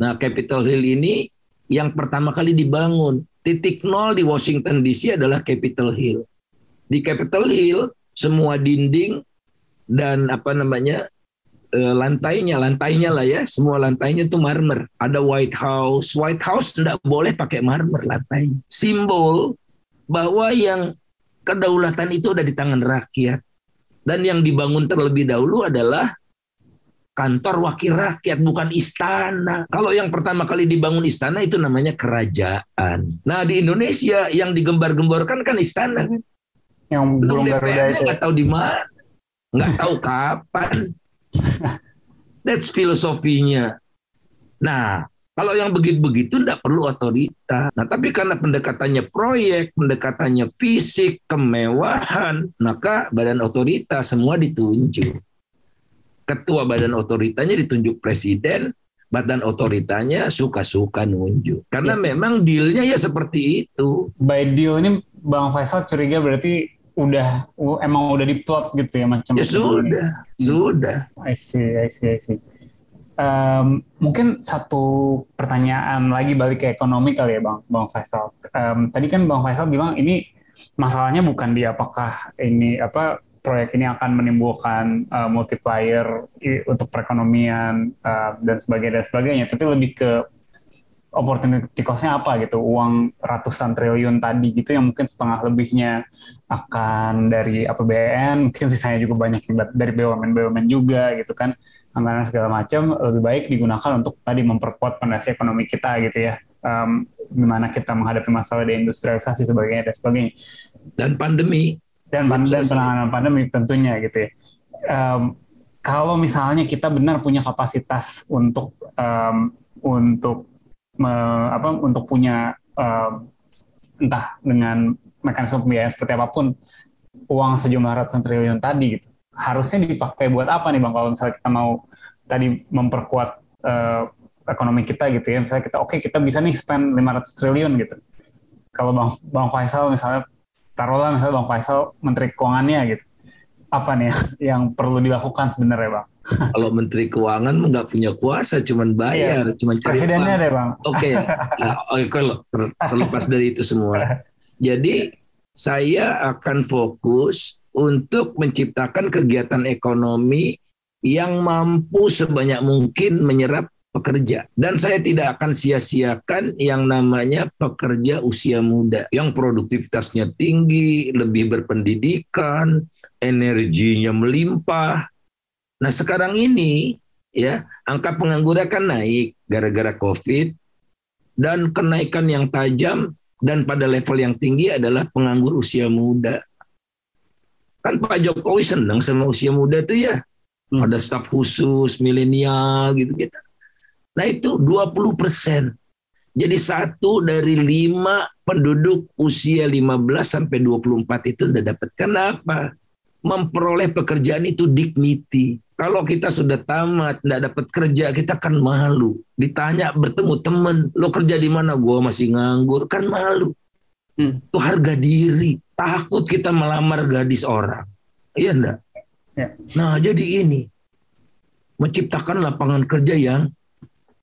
Nah, Capitol Hill ini yang pertama kali dibangun. Titik nol di Washington DC adalah Capitol Hill. Di Capitol Hill semua dinding dan apa namanya uh, lantainya, lantainya lah ya, semua lantainya itu marmer. Ada White House, White House tidak boleh pakai marmer lantai. Simbol bahwa yang kedaulatan itu ada di tangan rakyat. Dan yang dibangun terlebih dahulu adalah kantor wakil rakyat, bukan istana. Kalau yang pertama kali dibangun istana itu namanya kerajaan. Nah di Indonesia yang digembar-gemborkan kan istana kan. Yang belum itu. Nggak tahu di mana, nggak tahu kapan. That's filosofinya. Nah, kalau yang begitu-begitu tidak perlu otorita. Nah, tapi karena pendekatannya proyek, pendekatannya fisik, kemewahan, maka badan otorita semua ditunjuk. Ketua badan otoritanya ditunjuk presiden, badan otoritanya suka-suka nunjuk. Karena ya. memang dealnya ya seperti itu. By deal ini Bang Faisal curiga berarti udah emang udah diplot gitu ya macam ya sudah ini. sudah I see I see I see um, mungkin satu pertanyaan lagi balik ke ekonomi kali ya bang bang Faisal um, tadi kan bang Faisal bilang ini masalahnya bukan di apakah ini apa proyek ini akan menimbulkan uh, multiplier untuk perekonomian uh, dan sebagainya dan sebagainya. Tapi lebih ke opportunity cost-nya apa gitu? Uang ratusan triliun tadi gitu yang mungkin setengah lebihnya akan dari APBN mungkin sisanya juga banyak dari BUMN BUMN juga gitu kan anggaran segala macam lebih baik digunakan untuk tadi memperkuat fondasi ekonomi kita gitu ya. Um, gimana kita menghadapi masalah di industrialisasi sebagainya dan sebagainya. Dan pandemi dan, dan penanganan pandemi tentunya gitu ya. Um, kalau misalnya kita benar punya kapasitas untuk um, untuk me, apa untuk punya uh, entah dengan mekanisme pembiayaan seperti apa pun uang sejumlah ratusan triliun tadi gitu harusnya dipakai buat apa nih bang? Kalau misalnya kita mau tadi memperkuat uh, ekonomi kita gitu ya misalnya kita oke okay, kita bisa nih spend 500 triliun gitu. Kalau bang bang Faisal misalnya taruhlah misalnya bang Faisal menteri keuangannya gitu apa nih yang perlu dilakukan sebenarnya bang kalau Menteri Keuangan nggak punya kuasa, cuman bayar, iya. cuman cari Presidennya deh bang. Oke, okay. nah, okay, kalau terlepas dari itu semua, jadi saya akan fokus untuk menciptakan kegiatan ekonomi yang mampu sebanyak mungkin menyerap pekerja. Dan saya tidak akan sia-siakan yang namanya pekerja usia muda, yang produktivitasnya tinggi, lebih berpendidikan, energinya melimpah, Nah sekarang ini ya angka pengangguran kan naik gara-gara COVID dan kenaikan yang tajam dan pada level yang tinggi adalah penganggur usia muda. Kan Pak Jokowi senang sama usia muda itu ya. Hmm. Ada staf khusus, milenial gitu-gitu. Nah itu 20 persen. Jadi satu dari lima penduduk usia 15 sampai 24 itu udah dapat. Kenapa? Memperoleh pekerjaan itu dignity. Kalau kita sudah tamat, tidak dapat kerja, kita kan malu. Ditanya bertemu teman, lo kerja di mana? Gue masih nganggur, kan malu. Hmm. Itu harga diri. Takut kita melamar gadis orang. Iya enggak? Ya. Nah, jadi ini menciptakan lapangan kerja yang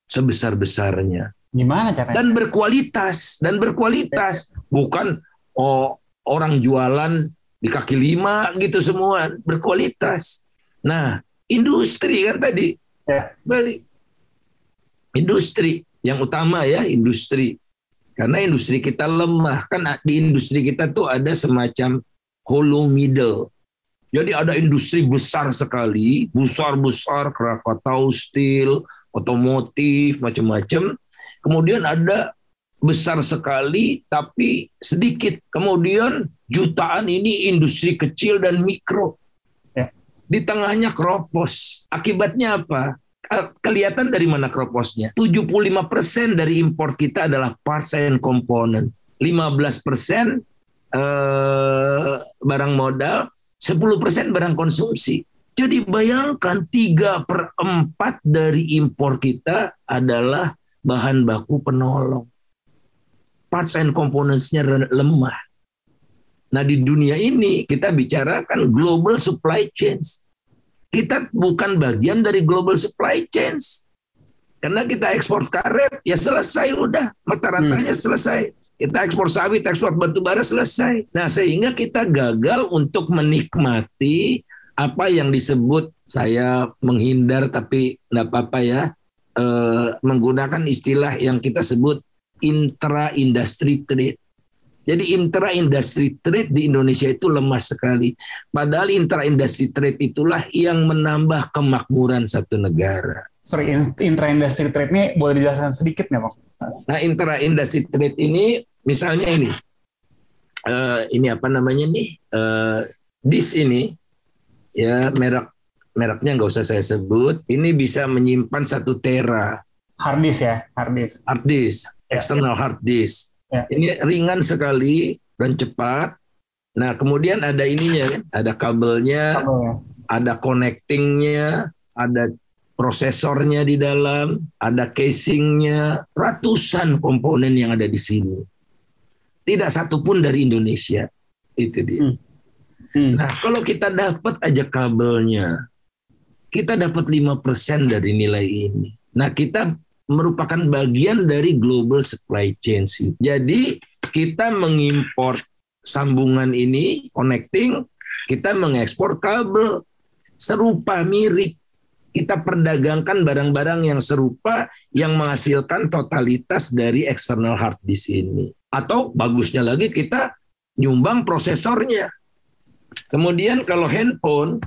sebesar-besarnya. Gimana caranya? Dan berkualitas, dan berkualitas. Bukan oh, orang jualan di kaki lima gitu semua, berkualitas. Nah, industri kan tadi ya. balik industri yang utama ya industri karena industri kita lemah kan di industri kita tuh ada semacam hollow middle jadi ada industri besar sekali besar-besar Krakatau Steel otomotif macam-macam kemudian ada besar sekali tapi sedikit kemudian jutaan ini industri kecil dan mikro di tengahnya keropos. Akibatnya apa? kelihatan dari mana kroposnya. 75% dari impor kita adalah parts and component. 15% eh, barang modal, 10% barang konsumsi. Jadi bayangkan 3 per 4 dari impor kita adalah bahan baku penolong. Parts and components-nya lemah. Nah di dunia ini kita bicarakan global supply chains. Kita bukan bagian dari global supply chains. Karena kita ekspor karet, ya selesai udah. Mata-ratanya hmm. selesai kita ekspor sawit, ekspor batu bara selesai. Nah, sehingga kita gagal untuk menikmati apa yang disebut saya menghindar tapi tidak apa-apa ya eh, menggunakan istilah yang kita sebut intra industry trade. Jadi intra industry trade di Indonesia itu lemah sekali. Padahal intra industry trade itulah yang menambah kemakmuran satu negara. Sorry, intra industry trade ini boleh dijelaskan sedikit nggak, Bang? Nah, intra industry trade ini misalnya ini uh, ini apa namanya nih uh, dis ini ya merek mereknya nggak usah saya sebut ini bisa menyimpan satu tera hard disk ya hard disk hard disk ya, external ya. hard disk ya. ini ringan sekali dan cepat nah kemudian ada ininya ada kabelnya, kabelnya. ada connectingnya ada prosesornya di dalam, ada casingnya, ratusan komponen yang ada di sini. Tidak satu pun dari Indonesia. Itu dia. Hmm. Hmm. Nah, kalau kita dapat aja kabelnya, kita dapat 5% dari nilai ini. Nah, kita merupakan bagian dari global supply chain. Jadi, kita mengimpor sambungan ini, connecting, kita mengekspor kabel serupa mirip kita perdagangkan barang-barang yang serupa yang menghasilkan totalitas dari external hard disk ini. Atau bagusnya lagi kita nyumbang prosesornya. Kemudian kalau handphone,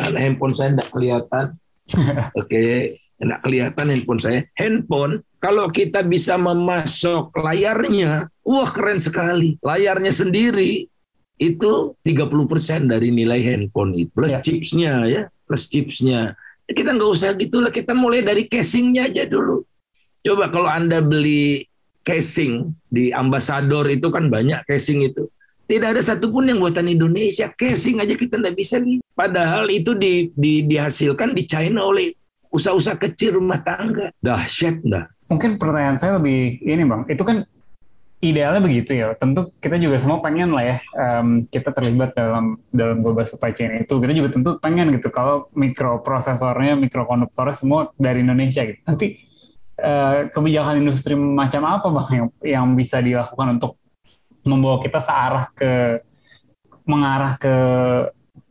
mana handphone saya tidak kelihatan. Oke, okay, tidak kelihatan handphone saya. Handphone, kalau kita bisa memasok layarnya, wah keren sekali. Layarnya sendiri itu 30% dari nilai handphone itu plus ya. chipsnya ya plus chipsnya. Kita nggak usah gitulah, kita mulai dari casingnya aja dulu. Coba kalau Anda beli casing di ambasador itu kan banyak casing itu. Tidak ada satupun yang buatan Indonesia. Casing aja kita nggak bisa nih. Padahal itu di, di, dihasilkan di China oleh usaha-usaha kecil rumah tangga. Dahsyat dah. Mungkin pertanyaan saya lebih ini bang, itu kan idealnya begitu ya. Tentu kita juga semua pengen lah ya um, kita terlibat dalam dalam global supply chain itu. Kita juga tentu pengen gitu kalau mikroprosesornya, mikrokonduktornya semua dari Indonesia gitu. Tapi uh, kebijakan industri macam apa bang yang yang bisa dilakukan untuk membawa kita searah ke mengarah ke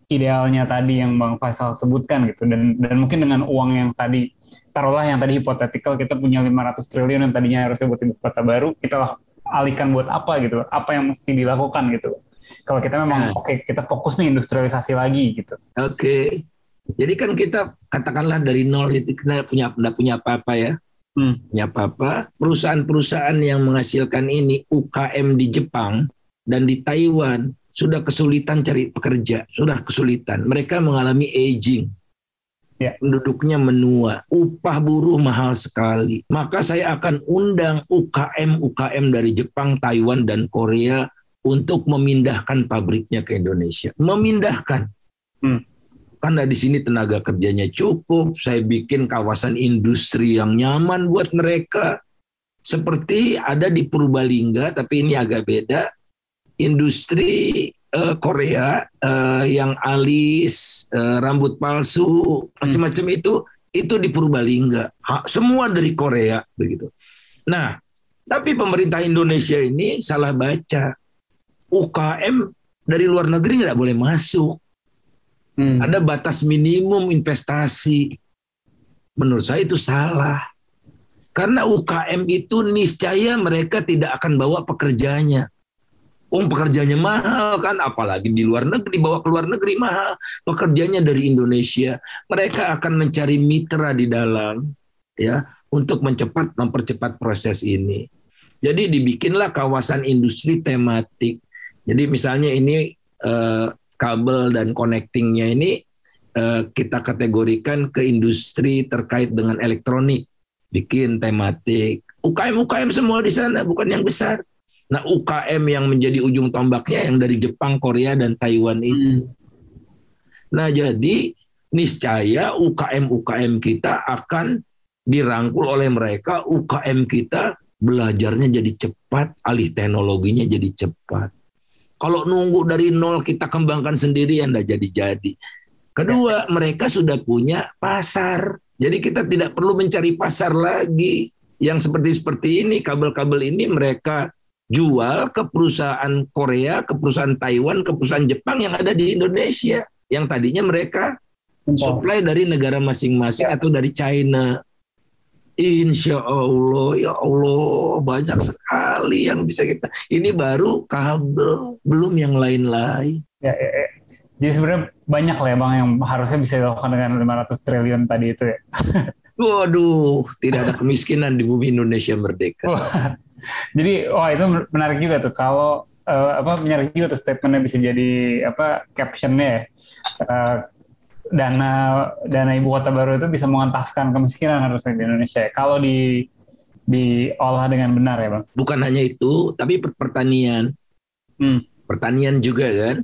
idealnya tadi yang Bang Faisal sebutkan gitu. Dan dan mungkin dengan uang yang tadi taruhlah yang tadi hipotetikal kita punya 500 triliun yang tadinya harusnya buat ibu kota baru kita alihkan buat apa gitu apa yang mesti dilakukan gitu kalau kita memang nah. oke okay, kita fokus nih industrialisasi lagi gitu. Oke. Okay. jadi kan kita katakanlah dari nol itu kita punya tidak punya apa-apa ya hmm. punya apa-apa perusahaan-perusahaan yang menghasilkan ini UKM di Jepang dan di Taiwan sudah kesulitan cari pekerja sudah kesulitan mereka mengalami aging ya. penduduknya menua, upah buruh mahal sekali. Maka saya akan undang UKM-UKM dari Jepang, Taiwan, dan Korea untuk memindahkan pabriknya ke Indonesia. Memindahkan. Hmm. Karena di sini tenaga kerjanya cukup, saya bikin kawasan industri yang nyaman buat mereka. Seperti ada di Purbalingga, tapi ini agak beda. Industri uh, Korea uh, yang alis, uh, rambut palsu, macam-macam hmm. itu itu di Purbalingga. Ha, semua dari Korea begitu. Nah, tapi pemerintah Indonesia ini salah baca. UKM dari luar negeri nggak boleh masuk. Hmm. Ada batas minimum investasi. Menurut saya itu salah. Karena UKM itu niscaya mereka tidak akan bawa pekerjanya. Uang pekerjanya mahal kan, apalagi di luar negeri, bawa ke luar negeri mahal. Pekerjanya dari Indonesia, mereka akan mencari mitra di dalam, ya, untuk mencepat mempercepat proses ini. Jadi dibikinlah kawasan industri tematik. Jadi misalnya ini eh, kabel dan connectingnya ini eh, kita kategorikan ke industri terkait dengan elektronik, bikin tematik. UKM UKM semua di sana bukan yang besar. Nah UKM yang menjadi ujung tombaknya yang dari Jepang, Korea dan Taiwan itu. Hmm. Nah jadi niscaya UKM UKM kita akan dirangkul oleh mereka. UKM kita belajarnya jadi cepat, alih teknologinya jadi cepat. Kalau nunggu dari nol kita kembangkan sendiri ya enggak jadi-jadi. Kedua, mereka sudah punya pasar. Jadi kita tidak perlu mencari pasar lagi. Yang seperti seperti ini, kabel-kabel ini mereka jual ke perusahaan Korea, ke perusahaan Taiwan, ke perusahaan Jepang yang ada di Indonesia. Yang tadinya mereka supply dari negara masing-masing atau dari China. Insya Allah, ya Allah, banyak sekali yang bisa kita. Ini baru kabel, belum yang lain-lain. Ya, ya, ya. Jadi sebenarnya banyak lah ya bang yang harusnya bisa dilakukan dengan 500 triliun tadi itu ya. Waduh, tidak ada kemiskinan di bumi Indonesia merdeka. jadi, wah itu menarik juga tuh. Kalau uh, apa menarik juga tuh statementnya bisa jadi apa captionnya ya. Uh, dana dana ibu kota baru itu bisa mengentaskan kemiskinan harusnya di Indonesia. Kalau di diolah dengan benar ya bang. Bukan hanya itu, tapi pertanian. Hmm. Pertanian juga kan.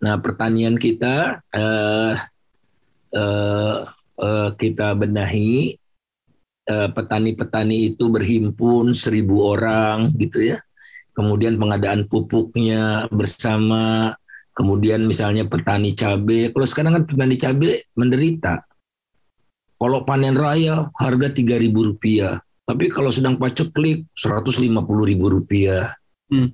Nah pertanian kita uh, uh, uh, kita benahi petani-petani itu berhimpun seribu orang gitu ya. Kemudian pengadaan pupuknya bersama Kemudian misalnya petani cabai, kalau sekarang kan petani cabai menderita. Kalau panen raya harga tiga ribu rupiah, tapi kalau sedang paceklik seratus lima puluh ribu rupiah. Hmm.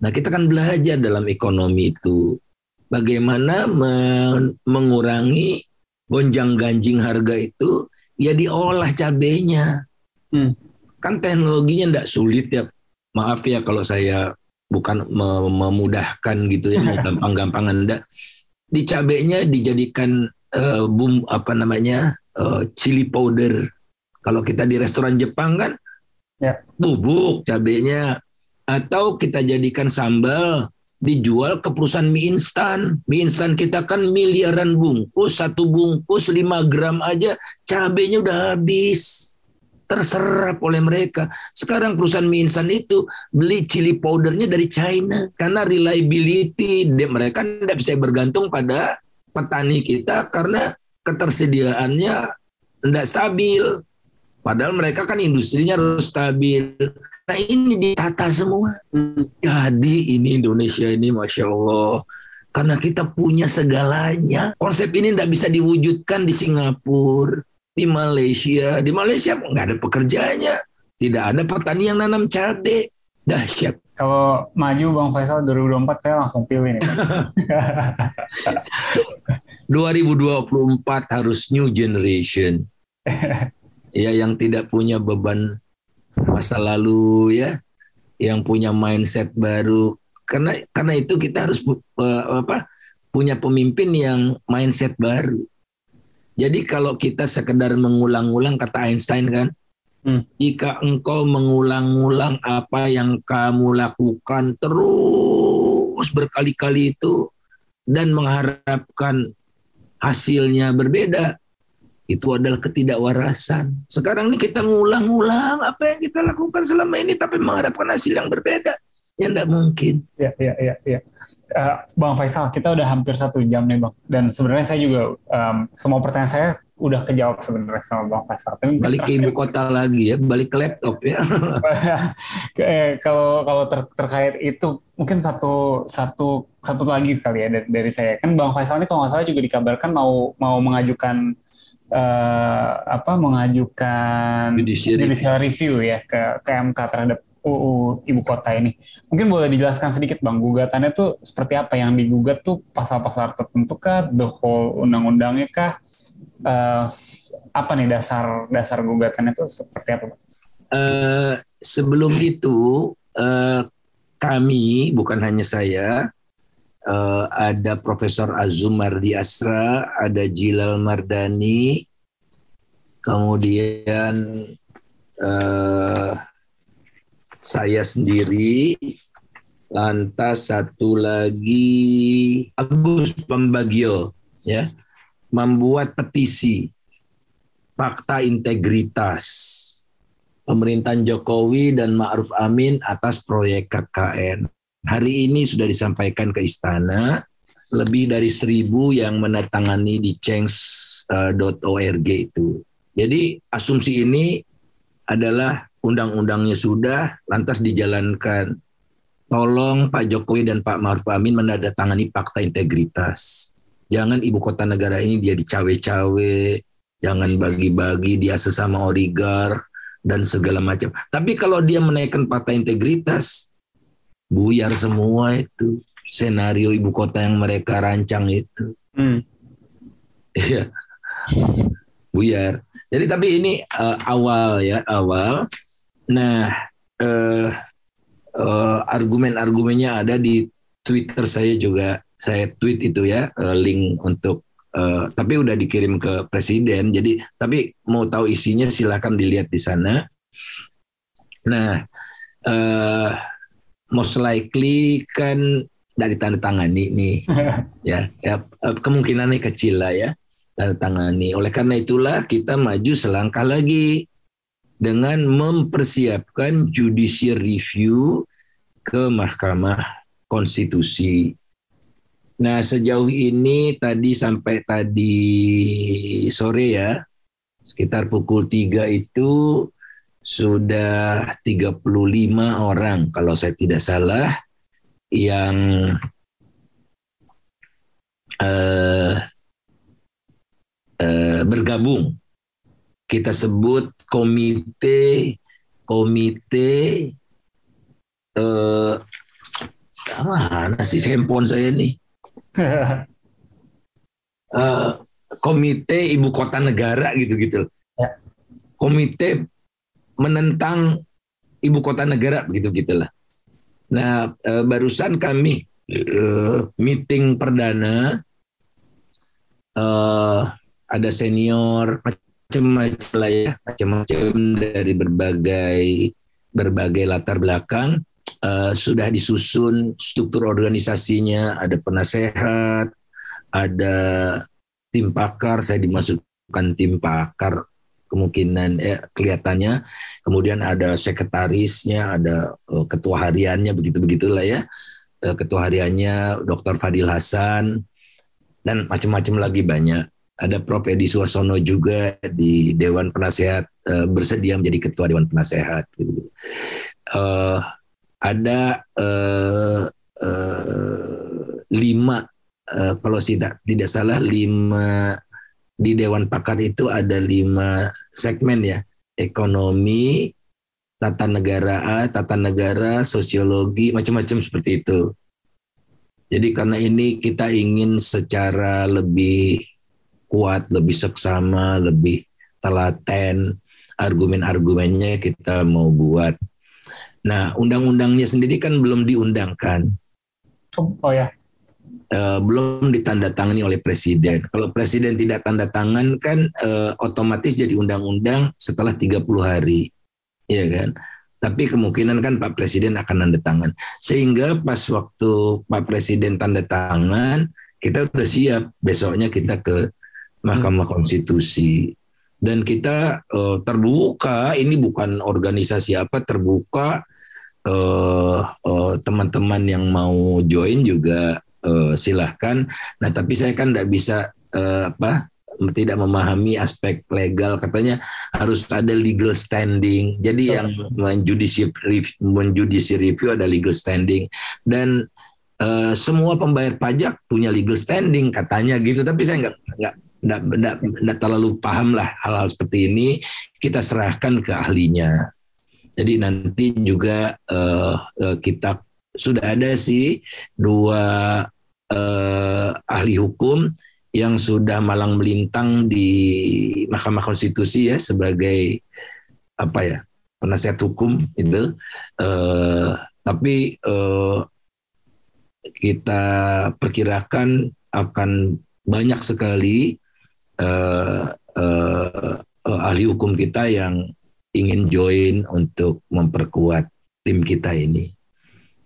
Nah kita kan belajar dalam ekonomi itu bagaimana men mengurangi gonjang ganjing harga itu ya diolah cabenya. Hmm. Kan teknologinya tidak sulit ya. Maaf ya kalau saya bukan memudahkan gitu ya, gampang-gampangan enggak. Di cabenya dijadikan uh, bum apa namanya? Uh, chili powder. Kalau kita di restoran Jepang kan ya. bubuk cabenya atau kita jadikan sambal dijual ke perusahaan mie instan. Mie instan kita kan miliaran bungkus, satu bungkus 5 gram aja cabenya udah habis terserap oleh mereka. Sekarang perusahaan mie instan itu beli chili powdernya dari China karena reliability mereka tidak bisa bergantung pada petani kita karena ketersediaannya tidak stabil. Padahal mereka kan industrinya harus stabil. Nah ini ditata semua. Jadi ini Indonesia ini Masya Allah. Karena kita punya segalanya. Konsep ini tidak bisa diwujudkan di Singapura di Malaysia. Di Malaysia nggak ada pekerjaannya. Tidak ada petani yang nanam cabai. Dahsyat. Kalau maju Bang Faisal 2024 saya langsung pilih nih. 2024 harus new generation. ya yang tidak punya beban masa lalu ya, yang punya mindset baru. Karena karena itu kita harus uh, apa? punya pemimpin yang mindset baru jadi kalau kita sekedar mengulang-ulang kata Einstein kan, hmm. jika engkau mengulang-ulang apa yang kamu lakukan terus berkali-kali itu dan mengharapkan hasilnya berbeda, itu adalah ketidakwarasan. Sekarang ini kita ngulang-ulang apa yang kita lakukan selama ini tapi mengharapkan hasil yang berbeda. Ya tidak mungkin. Ya, ya, ya, ya uh, Bang Faisal, kita udah hampir satu jam nih Bang. Dan sebenarnya saya juga um, semua pertanyaan saya udah kejawab sebenarnya sama Bang Faisal. Tapi balik ke ibu kota lagi ya, balik ke laptop ya. eh, kalau kalau ter, terkait itu mungkin satu satu satu lagi kali ya dari, dari saya. Kan Bang Faisal ini kalau nggak salah juga dikabarkan mau mau mengajukan uh, apa mengajukan judicial, judicial review ya ke ke MK terhadap UU ibu kota ini. Mungkin boleh dijelaskan sedikit bang, gugatannya tuh seperti apa yang digugat tuh pasal-pasal tertentu kah, the whole undang-undangnya kah? Uh, apa nih dasar dasar gugatannya tuh seperti apa? Uh, sebelum itu uh, kami bukan hanya saya, uh, ada Profesor Azum Mardi Asra, ada Jilal Mardani, kemudian uh, saya sendiri, lantas satu lagi Agus Pembagio, ya. membuat petisi fakta integritas pemerintahan Jokowi dan Ma'ruf Amin atas proyek KKN. Hari ini sudah disampaikan ke istana, lebih dari seribu yang menandatangani di change.org itu. Jadi asumsi ini adalah undang-undangnya sudah, lantas dijalankan. Tolong Pak Jokowi dan Pak Maruf Amin menandatangani fakta integritas. Jangan ibu kota negara ini dia dicawe-cawe, jangan bagi-bagi dia sesama oligar dan segala macam. Tapi kalau dia menaikkan fakta integritas, buyar semua itu senario ibu kota yang mereka rancang itu. Hmm. Iya. buyar. Jadi tapi ini uh, awal ya, awal. Nah, uh, uh, argumen-argumennya ada di Twitter saya juga. Saya tweet itu ya, uh, link untuk uh, tapi udah dikirim ke presiden. Jadi tapi mau tahu isinya silakan dilihat di sana. Nah, uh, most likely kan dari tanda tangani nih ya, ya kemungkinannya kecil lah ya tanda tangani. Oleh karena itulah kita maju selangkah lagi dengan mempersiapkan judicial review ke Mahkamah Konstitusi. Nah, sejauh ini tadi sampai tadi sore ya, sekitar pukul 3 itu sudah 35 orang kalau saya tidak salah yang uh, Eh, bergabung. Kita sebut komite komite eh mana sih handphone saya nih? uh, komite ibu kota negara gitu-gitu. Ya. Komite menentang ibu kota negara begitu gitulah. Nah, uh, barusan kami uh, meeting perdana uh, ada senior macam-macam lah ya. Macam-macam dari berbagai berbagai latar belakang. Uh, sudah disusun struktur organisasinya. Ada penasehat ada tim pakar. Saya dimasukkan tim pakar kemungkinan eh, kelihatannya. Kemudian ada sekretarisnya ada uh, ketua hariannya begitu begitulah ya. Uh, ketua hariannya Dr. Fadil Hasan. Dan macam-macam lagi banyak ada Prof. Edi Suarsono juga di Dewan Penasehat uh, bersedia menjadi ketua Dewan Penasehat gitu. Uh, ada uh, uh, lima uh, kalau tidak tidak salah lima di Dewan Pakar itu ada lima segmen ya. Ekonomi tata negara tata negara sosiologi macam-macam seperti itu. Jadi karena ini kita ingin secara lebih kuat, lebih seksama, lebih telaten, argumen-argumennya kita mau buat. Nah, undang-undangnya sendiri kan belum diundangkan. Oh, oh ya. Uh, belum ditandatangani oleh presiden. Kalau presiden tidak tanda tangan kan uh, otomatis jadi undang-undang setelah 30 hari. ya kan? Tapi kemungkinan kan Pak Presiden akan tanda tangan. Sehingga pas waktu Pak Presiden tanda tangan, kita udah siap. Besoknya kita ke Mahkamah Konstitusi. Dan kita uh, terbuka ini bukan organisasi apa terbuka teman eh, uh, teman-teman yang mau join juga uh, silahkan. Nah tapi saya kan tidak bisa uh, apa tidak memahami aspek legal. Katanya harus ada legal standing. Jadi yang menjudicial review, menjudicial review ada legal standing. Dan uh, semua pembayar pajak punya legal standing katanya gitu. Tapi saya nggak nggak tidak terlalu paham lah hal-hal seperti ini. Kita serahkan ke ahlinya. Jadi nanti juga uh, kita sudah ada sih dua uh, ahli hukum yang sudah malang melintang di Mahkamah Konstitusi ya sebagai apa ya penasihat hukum itu. Uh, tapi uh, kita perkirakan akan banyak sekali uh, uh, ahli hukum kita yang ingin join untuk memperkuat tim kita ini.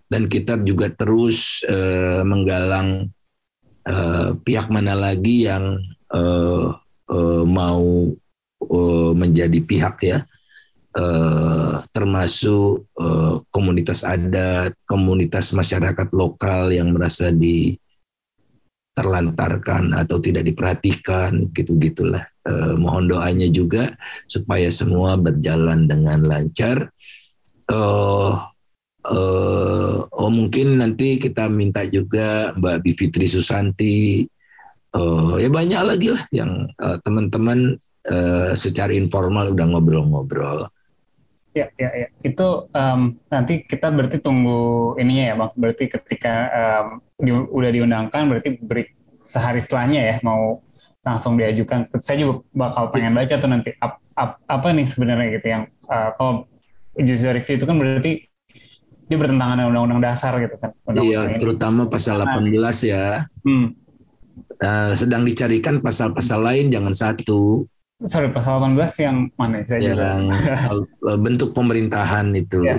Dan kita juga terus uh, menggalang uh, pihak mana lagi yang uh, uh, mau uh, menjadi pihak ya, uh, termasuk uh, komunitas adat, komunitas masyarakat lokal yang merasa di terlantarkan atau tidak diperhatikan gitu gitulah eh, mohon doanya juga supaya semua berjalan dengan lancar. Oh uh, oh mungkin nanti kita minta juga Mbak Bivitri Susanti uh, ya banyak lagi lah yang teman-teman uh, secara informal udah ngobrol-ngobrol Ya, ya, ya. Itu um, nanti kita berarti tunggu ininya ya, bang. Berarti ketika um, di, udah diundangkan, berarti beri sehari setelahnya ya mau langsung diajukan. Saya juga bakal pengen baca tuh nanti ap, ap, apa nih sebenarnya gitu yang uh, kalau judicial review itu kan berarti dia bertentangan dengan undang-undang dasar gitu kan. Undang -undang iya, terutama pasal 18 nah, ya. Hmm. Uh, sedang dicarikan pasal-pasal lain jangan satu sorry pasal 18 yang mana saya yang juga. bentuk pemerintahan itu ya.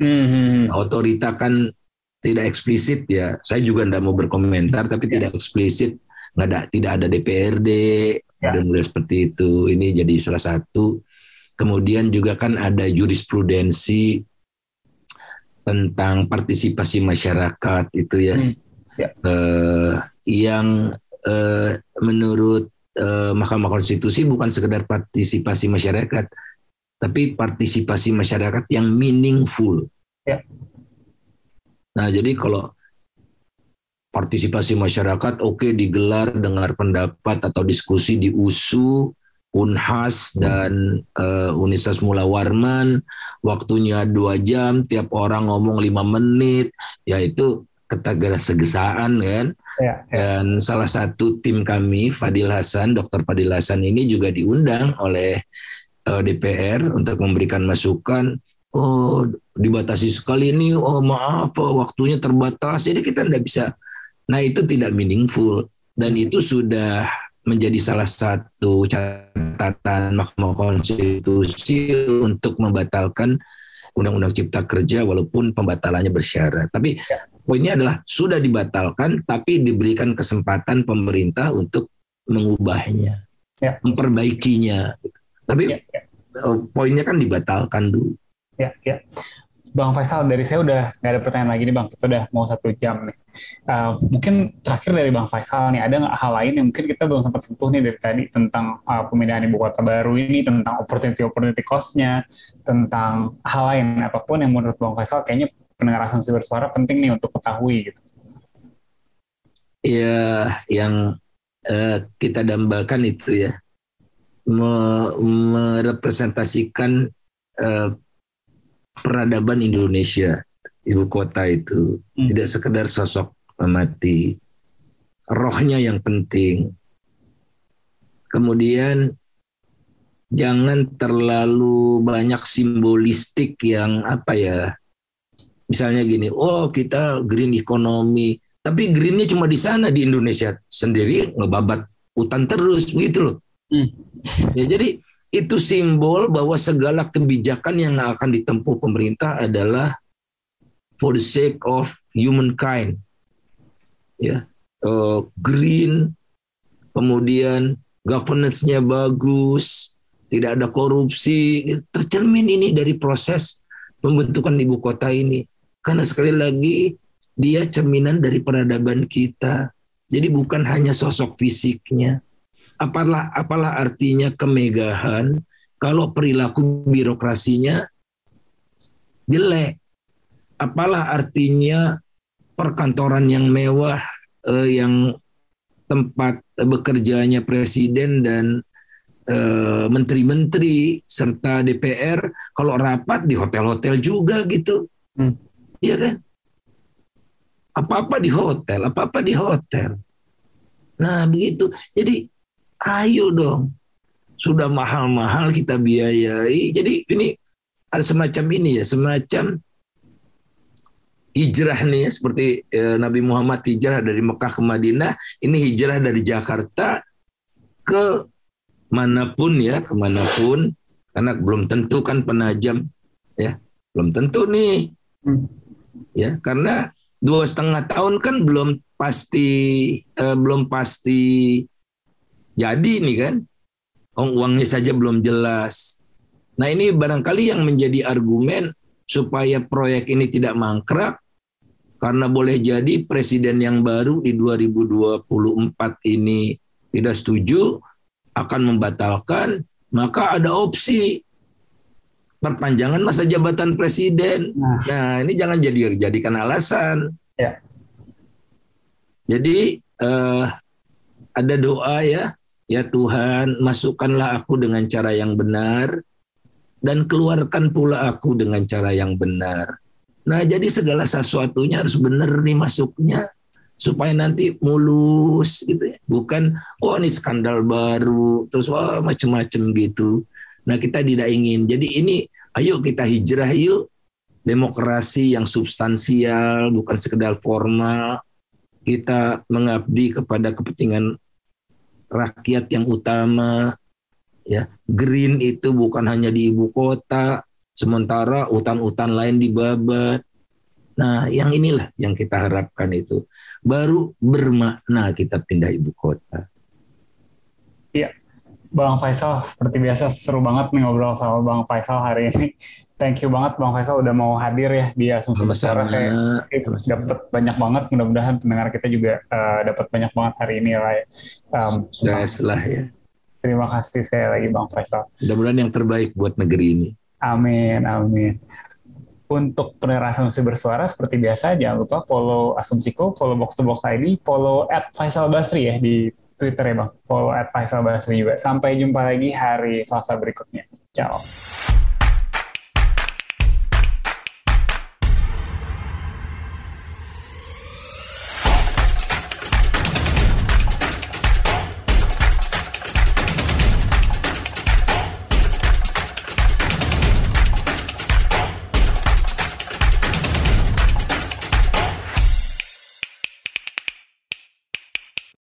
mm-hmm. otorita kan tidak eksplisit ya saya juga tidak mau berkomentar tapi ya. tidak eksplisit nggak ada tidak ada DPRD ya. dan seperti itu ini jadi salah satu kemudian juga kan ada jurisprudensi tentang partisipasi masyarakat itu ya, hmm. ya. Uh, yang uh, menurut eh, Mahkamah Konstitusi bukan sekedar partisipasi masyarakat, tapi partisipasi masyarakat yang meaningful. Ya. Nah, jadi kalau partisipasi masyarakat oke okay, digelar dengar pendapat atau diskusi di USU, Unhas dan uh, Universitas Mula Warman, waktunya dua jam, tiap orang ngomong lima menit, yaitu ketagasegesaan kan. Ya, ya. Dan salah satu tim kami, Fadil Hasan, Dr. Fadil Hasan ini juga diundang oleh uh, eh, DPR untuk memberikan masukan. Oh, dibatasi sekali ini. Oh, maaf, oh, waktunya terbatas. Jadi kita tidak bisa. Nah, itu tidak meaningful dan itu sudah menjadi salah satu catatan Mahkamah Konstitusi untuk membatalkan Undang-Undang Cipta Kerja walaupun pembatalannya bersyarat. Tapi ya poinnya adalah sudah dibatalkan tapi diberikan kesempatan pemerintah untuk mengubahnya, ya. memperbaikinya. Tapi ya, ya. Oh, poinnya kan dibatalkan dulu. Ya, ya. Bang Faisal, dari saya udah nggak ada pertanyaan lagi nih Bang. Kita udah mau satu jam nih. Uh, mungkin terakhir dari Bang Faisal nih, ada nggak hal lain yang mungkin kita belum sempat sentuh nih dari tadi tentang uh, pemindahan ibu kota baru ini, tentang opportunity-opportunity cost-nya, tentang hal lain apa pun yang menurut Bang Faisal kayaknya pendengar asumsi bersuara penting nih untuk ketahui gitu. Ya, yang uh, kita dambakan itu ya merepresentasikan uh, peradaban Indonesia, ibu kota itu hmm. tidak sekedar sosok mati, rohnya yang penting. Kemudian jangan terlalu banyak simbolistik yang apa ya Misalnya gini, oh kita green economy, tapi greennya cuma di sana di Indonesia sendiri ngebabat hutan terus begitu loh. Hmm. Ya, jadi itu simbol bahwa segala kebijakan yang akan ditempuh pemerintah adalah for the sake of humankind. Ya, uh, green, kemudian governance-nya bagus, tidak ada korupsi, tercermin ini dari proses pembentukan ibu kota ini. Karena sekali lagi dia cerminan dari peradaban kita. Jadi bukan hanya sosok fisiknya. Apalah apalah artinya kemegahan kalau perilaku birokrasinya jelek. Apalah artinya perkantoran yang mewah eh, yang tempat bekerjanya presiden dan eh, menteri-menteri serta DPR kalau rapat di hotel-hotel juga gitu. Hmm. Iya kan? Apa-apa di hotel, apa-apa di hotel. Nah begitu. Jadi ayo dong. Sudah mahal-mahal kita biayai. Jadi ini ada semacam ini ya, semacam hijrah nih ya, seperti eh, Nabi Muhammad hijrah dari Mekah ke Madinah. Ini hijrah dari Jakarta ke mana pun ya, ke mana pun. Karena belum tentu kan penajam ya, belum tentu nih. Hmm ya karena dua setengah tahun kan belum pasti eh, belum pasti jadi nih kan. Uangnya saja belum jelas. Nah ini barangkali yang menjadi argumen supaya proyek ini tidak mangkrak karena boleh jadi presiden yang baru di 2024 ini tidak setuju akan membatalkan maka ada opsi perpanjangan masa jabatan presiden. Nah, nah ini jangan jadi jadikan alasan. Ya. Jadi uh, ada doa ya Ya Tuhan, masukkanlah aku dengan cara yang benar dan keluarkan pula aku dengan cara yang benar. Nah, jadi segala sesuatunya harus benar nih masuknya supaya nanti mulus gitu ya. Bukan oh ini skandal baru terus wah macam-macam gitu. Nah, kita tidak ingin. Jadi ini ayo kita hijrah yuk. Demokrasi yang substansial, bukan sekedar formal. Kita mengabdi kepada kepentingan rakyat yang utama ya. Green itu bukan hanya di ibu kota sementara hutan-hutan lain dibabat nah yang inilah yang kita harapkan itu. Baru bermakna kita pindah ibu kota. Iya Bang Faisal seperti biasa seru banget nih ngobrol sama Bang Faisal hari ini thank you banget Bang Faisal udah mau hadir ya di Asumsi Besar. Kayak dapat banyak banget. Mudah-mudahan pendengar kita juga uh, dapat banyak banget hari ini lah. Ya. Um, lah ya. Terima kasih sekali lagi Bang Faisal. Mudah-mudahan yang terbaik buat negeri ini. Amin, amin. Untuk pendengar Asumsi Bersuara, seperti biasa, jangan lupa follow Asumsiko, follow Box to Box ID, follow at Faisal Basri ya di Twitter ya Bang. Follow at Faisal Basri juga. Sampai jumpa lagi hari Selasa berikutnya. Ciao.